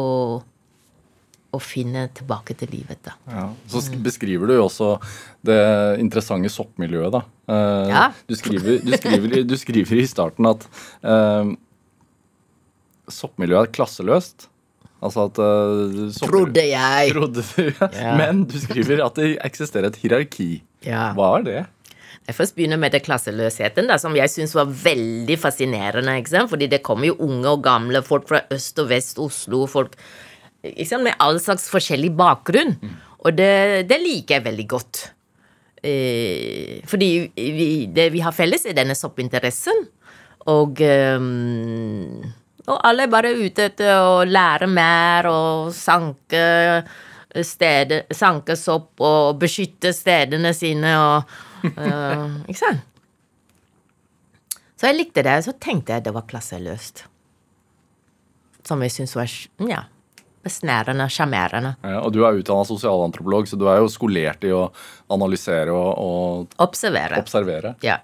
D: finne tilbake til livet, da.
B: Ja. Så beskriver du jo også det interessante soppmiljøet, da. Eh,
D: Ja.
B: Du, skriver, du, skriver, du skriver i starten at eh, soppmiljøet er klasseløst. Altså at uh,
D: Trodde jeg.
B: Trodde du,
D: Ja.
B: Men du skriver at det eksisterer et hierarki.
D: Ja.
B: Hva er det?
D: Jeg først begynner med det klasseløsheten, da, som jeg syns var veldig fascinerende. Ikke sant? Fordi det kommer jo unge og gamle, folk fra øst og vest Oslo, folk ikke sant? med all slags forskjellig bakgrunn. Og det, det liker jeg veldig godt. Eh, fordi vi, det vi har felles, er denne soppinteressen. Og ehm, og alle er bare ute etter å lære mer og sanke steder, sanke sopp og beskytte stedene sine og uh, Ikke sant? Så jeg likte det. Så tenkte jeg det var klasseløst. Som jeg syns var ja, besnærende, sjarmerende.
B: Ja, og du er utdanna sosialantropolog, så du er jo skolert i å analysere og, og
D: Observere.
B: observere.
D: Ja.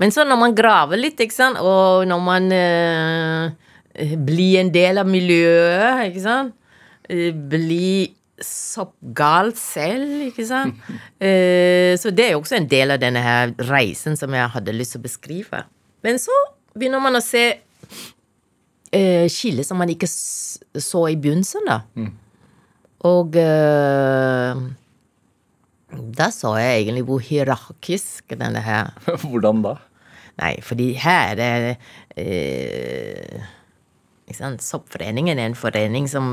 D: Men så når man graver litt, ikke sant, og når man eh, blir en del av miljøet, ikke sant, eh, blir soppgal selv, ikke sant, eh, så det er jo også en del av denne her reisen som jeg hadde lyst til å beskrive. Men så begynner man å se eh, skillet som man ikke så i begynnelsen, da. Og eh, da så jeg egentlig hvor hierarkisk denne her
B: Hvordan da?
D: Nei, fordi her er det eh, ikke sant? Soppforeningen er en forening som,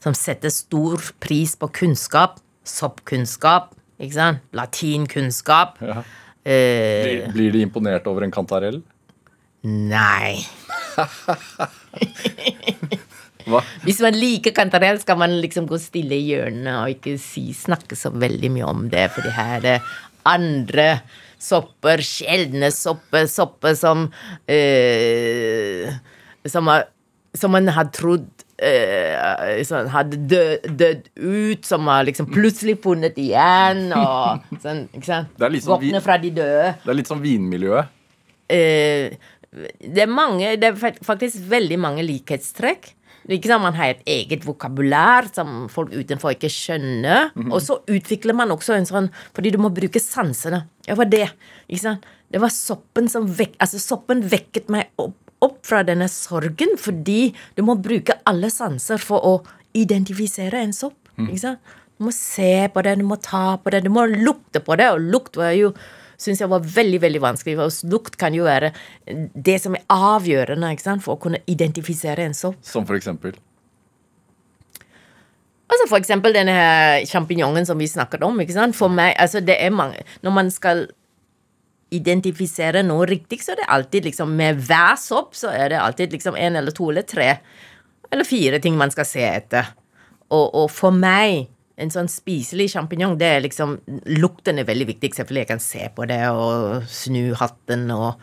D: som setter stor pris på kunnskap. Soppkunnskap, ikke sant? Latinkunnskap.
B: Ja.
D: Eh,
B: Blir, de imponert over en kantarell?
D: nei.
B: Hva?
D: Hvis man liker kantarell, skal man liksom gå stille i hjørnet og ikke si, snakke så veldig mye om det, for det her er det andre sopper, sjeldne sopper, sopper som øh, som, har, som man har trodd øh, sånn, hadde død, dødd ut, som har liksom plutselig funnet igjen, og sånn, ikke sant?
B: Det liksom
D: Våkne fra de døde.
B: Det er litt som vinmiljøet.
D: Uh, det er mange Det er faktisk veldig mange likhetstrekk. Ikke sant? Man har et eget vokabulær som folk utenfor ikke skjønner. Og så utvikler man også en sånn Fordi du må bruke sansene. Det var det? Ikke sant? Det var soppen som vek, altså soppen vekket meg opp, opp fra denne sorgen, fordi du må bruke alle sanser for å identifisere en sopp. Ikke sant? Du må se på det, du må ta på det, du må lukte på det, og lukt var jo syns jeg var veldig veldig vanskelig. Og lukt kan jo være det som er avgjørende for å kunne identifisere en sopp.
B: Som for eksempel.
D: Altså For eksempel denne her sjampinjongen som vi snakket om. For meg, altså det er mange Når man skal identifisere noe riktig, så er det alltid liksom Med hver sopp så er det alltid liksom en eller to eller tre eller fire ting man skal se etter. Og, og for meg, en sånn spiselig sjampinjong, det er liksom Lukten er veldig viktig. Selvfølgelig jeg kan se på det og snu hatten og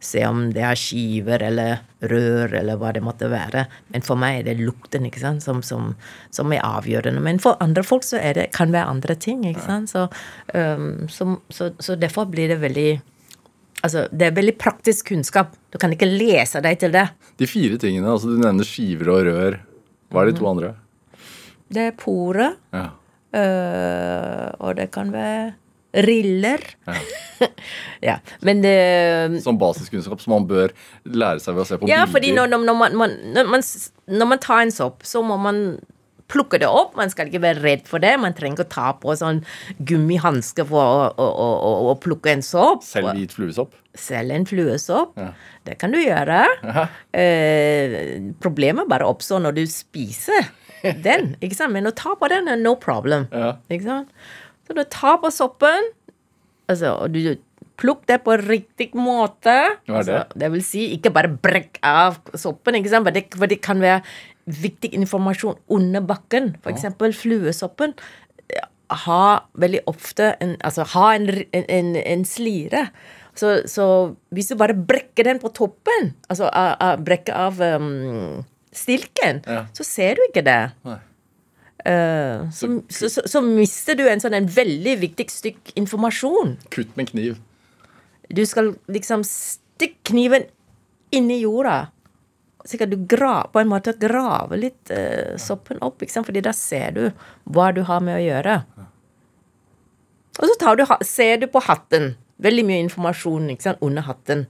D: se om det har skiver eller rør eller hva det måtte være. Men for meg er det lukten ikke sant, som, som, som er avgjørende. Men for andre folk så er det, kan det være andre ting. ikke sant? Så, um, så, så, så derfor blir det veldig Altså, det er veldig praktisk kunnskap. Du kan ikke lese deg til det.
B: De fire tingene, altså Du nevner skiver og rør. Hva er de to andre?
D: Det er porer.
B: Ja.
D: Uh, og det kan være riller. Ja. Men det
B: Som basiskunnskap som man bør lære seg ved å se på
D: Ja,
B: bilder.
D: fordi når, når, man, man, når, man, når man tar en sopp, så må man plukke det opp. Man skal ikke være redd for det. Man trenger ikke å ta på sånn gummihanske for å, å, å, å plukke en sopp.
B: Selv hvit fluesopp.
D: Selv en fluesopp.
B: Ja.
D: Det kan du gjøre. Eh, problemet bare oppstår når du spiser den. ikke sant? Men å ta på den er no problem.
B: Ja.
D: Ikke sant? Så du tar på soppen, altså, og du plukk det på riktig måte.
B: Hva er det?
D: Altså, det vil si, ikke bare brekk av soppen, ikke sant? For det, for det kan være viktig informasjon under bakken. For eksempel fluesoppen har veldig ofte en, altså, har en, en, en, slire. Så, så hvis du bare brekker den på toppen, altså brekker av um, stilken,
B: Ja.
D: så ser du ikke det.
B: Nei.
D: Uh, så, så, så, så mister du en sånn en veldig viktig stykk informasjon.
B: Kutt med kniv.
D: Du skal liksom stikke kniven inn i jorda. Så kan du gra, på en måte grave litt uh, soppen opp, ikke sant? fordi da ser du hva du har med å gjøre. Og så tar du, ser du på hatten. Veldig mye informasjon ikke sant? under hatten.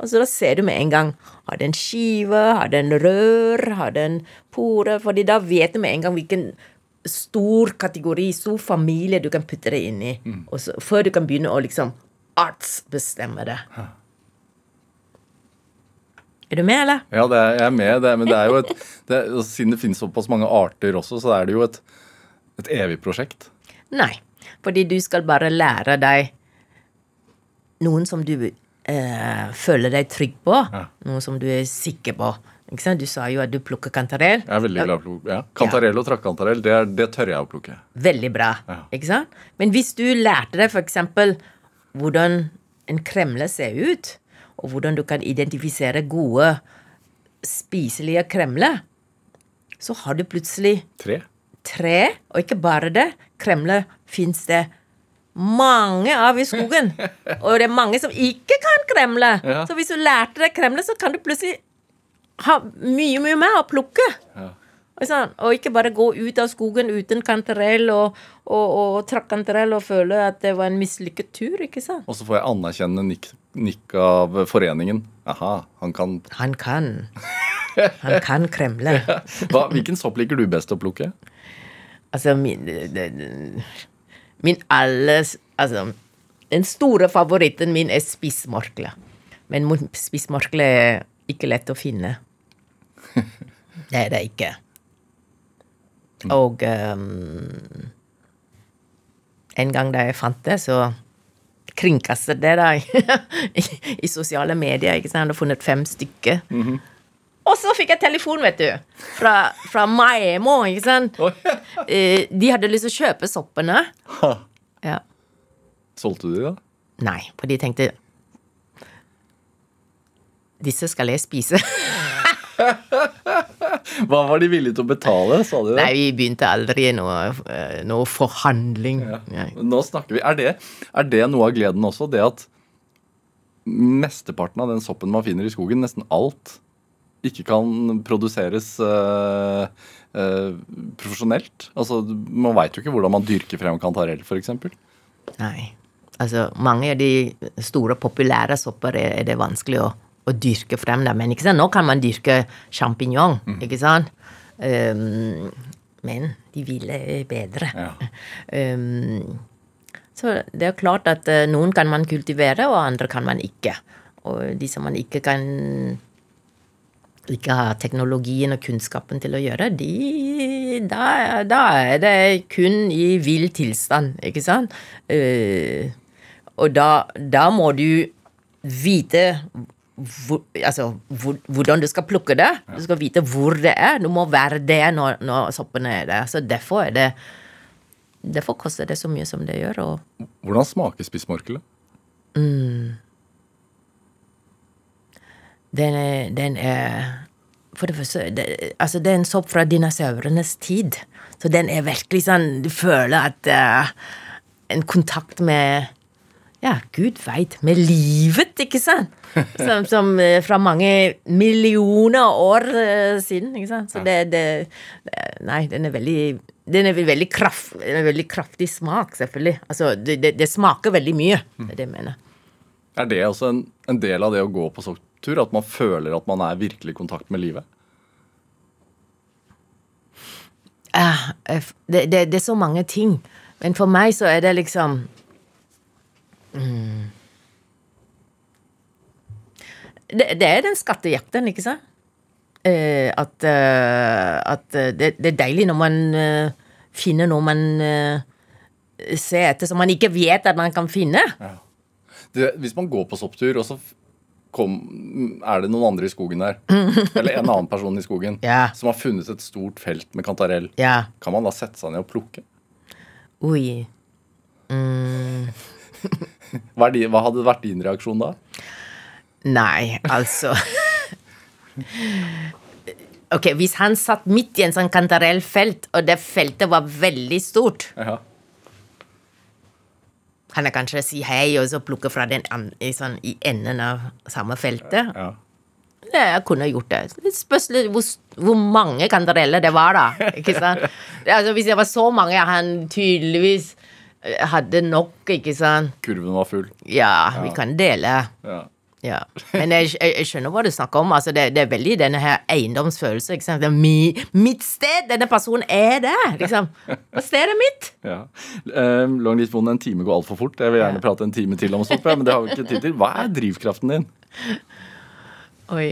D: Og så da ser du med en gang har den en skive, har den en rør, har den en pore fordi da vet du med en gang hvilken stor kategori, stor familie du kan putte det inn i. Mm. så, før du kan begynne å liksom artsbestemme det. Er du med, eller?
B: Ja, det er, jeg er med, det, men det er jo et det, Siden det finnes såpass mange arter også, så er det jo et, et evig prosjekt.
D: Nei. Fordi du skal bare lære deg noen som du eh, føler deg trygg på. Noe som du er sikker på. Du sa jo at du plukker kantarell.
B: Jeg er veldig glad plukke, ja. Kantarell og trakkantarell, det, det tør jeg å plukke.
D: Veldig bra.
B: Ja.
D: Ikke sant? Men hvis du lærte deg f.eks. hvordan en kremle ser ut, og hvordan du kan identifisere gode, spiselige kremler, så har du plutselig
B: Tre.
D: tre, og ikke bare det. Kremler fins det mange av i skogen. Og det er mange som ikke kan kremle.
B: Ja.
D: Så hvis du lærte deg kremle, så kan du plutselig ha mye, mye mer å plukke.
B: Ja.
D: Og sånn, Og ikke bare gå ut av skogen uten kantarell og, og, og trakkantarell og føle at det var en mislykket tur, ikke sant?
B: Og så får jeg anerkjennende nikk, nikk av foreningen. Aha, han kan
D: Han kan. Han kan kremle.
B: Hva, Hvilken sopp liker du best å plukke?
D: Altså, min det- det- Min alles Altså, den store favoritten min er spissmorkle. Men mo- spissmorkle er ikke lett å finne. Det er det ikke. Og um, en gang da jeg fant det, så kringkastet det da i, i sosiale medier. ikke sant? Jeg hadde funnet fem stykker. Og så fikk jeg telefon, vet du. Fra, fra Maemo, ikke sant. Eh, de hadde lyst til å kjøpe soppene.
B: Ha.
D: Ja.
B: Solgte du de, da?
D: Nei, for de tenkte Disse skal jeg spise.
B: Hva var de villige til å betale? Sa de det?
D: Nei, vi begynte aldri noe, eh, noe forhandling. Ja.
B: Nå snakker vi. Er det, er det noe av gleden også? Det at mesteparten av den soppen man finner i skogen, nesten alt, ikke kan produseres uh, uh, profesjonelt? Altså, Man veit jo ikke hvordan man dyrker frem kantarell, f.eks.
D: Nei. Altså, mange av de store, populære sopper er, er det vanskelig å, å dyrke frem. Der. Men nå kan man dyrke sjampinjong, ikke sant? Um, men de ville bedre.
B: Ja.
D: Um, så det er klart at eh, noen kan man kultivere, og andre kan man ikke. Og de som man ikke kan ikke har teknologien og kunnskapen til å gjøre, de, da, da er det kun i vill tilstand, ikke sant? Uh, og da, da må du vite hvor, altså, hvor, hvordan du skal plukke det. Du skal vite hvor det er. Du må være det når, når soppene er der. Så derfor er det Derfor koster det så mye som det gjør. Og
B: Hvordan smaker spissmorkelet?
D: Den er, den er For det første, det, altså det er en sopp fra dinosaurenes tid. Så den er virkelig sånn Du føler at uh, En kontakt med ja, gud veit, med livet, ikke sant? Som, som eh, fra mange millioner år uh, siden, ikke sant? Så det, det, det Nei, den er veldig den er veldig, kraft, den er veldig kraftig smak, selvfølgelig. Altså, det, det, det smaker veldig mye. Det er det jeg mener.
B: Er det også en, en del av det å gå på sopptur? At man føler at man er virkelig i kontakt med livet?
D: Eh, det, det, det er så mange ting. Men for meg så er det liksom mm. det, det er den skattejakten, ikke sant? Eh, at eh, at det, det er deilig når man finner noe man ser etter, som man ikke vet at man kan finne.
B: Det, hvis man går på sopptur, og så kom, er det noen andre i skogen der, eller en annen person i skogen,
D: yeah.
B: som har funnet et stort felt med kantarell,
D: Yeah.
B: kan man da sette seg ned og plukke?
D: Oi.
B: Hva, er de, hva hadde vært din reaksjon da?
D: Nei, altså Ok, hvis han satt midt i en sånn kantarellfelt, og det feltet var veldig stort
B: Ja.
D: Kan jeg kanskje si hei og så plukke fra den an i, sånn, i enden av samme feltet?
B: ja.
D: Ja, jeg kunne gjort det. Det spørs litt hvor, hvor mange kantareller det var, da. Ikke sant? Altså, hvis det var så mange, han tydeligvis eh, hadde nok, ikke sant.
B: Kurven var full.
D: Ja, vi kan dele.
B: Ja.
D: Ja. Men jeg, jeg, jeg skjønner hva du snakker om. Altså, det, det er veldig denne her eiendomsfølelse. Ikke sant? Det er mi, mitt sted! Denne personen er der! Liksom. Og stedet mitt?
B: Ja. Um, Long Litt Bonde, en time går altfor fort. Jeg vil gjerne prate en time til om sopp, men det har vi ikke tid til. Hva er drivkraften din?
D: Oi.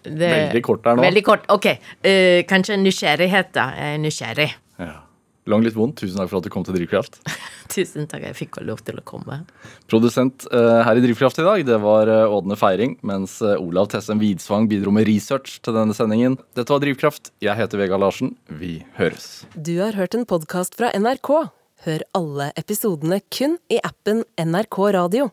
D: Det,
B: Veldig kort der nå.
D: Veldig kort. Ok. Uh, kanskje nysgjerrighet, da. Jeg er nysgjerrig.
B: Ja. Long Litt Vondt, tusen takk for at du kom til Drivkraft.
D: Tusen takk, jeg fikk lov til å komme.
B: Produsent eh, her i Drivkraft i dag, det var eh, Ådne Feiring, mens eh, Olav Tessem Widsvang bidro med research til denne sendingen. Dette var Drivkraft. Jeg heter Vegard Larsen. Vi høres.
A: Du har hørt en podkast fra NRK. Hør alle episodene kun i appen NRK Radio.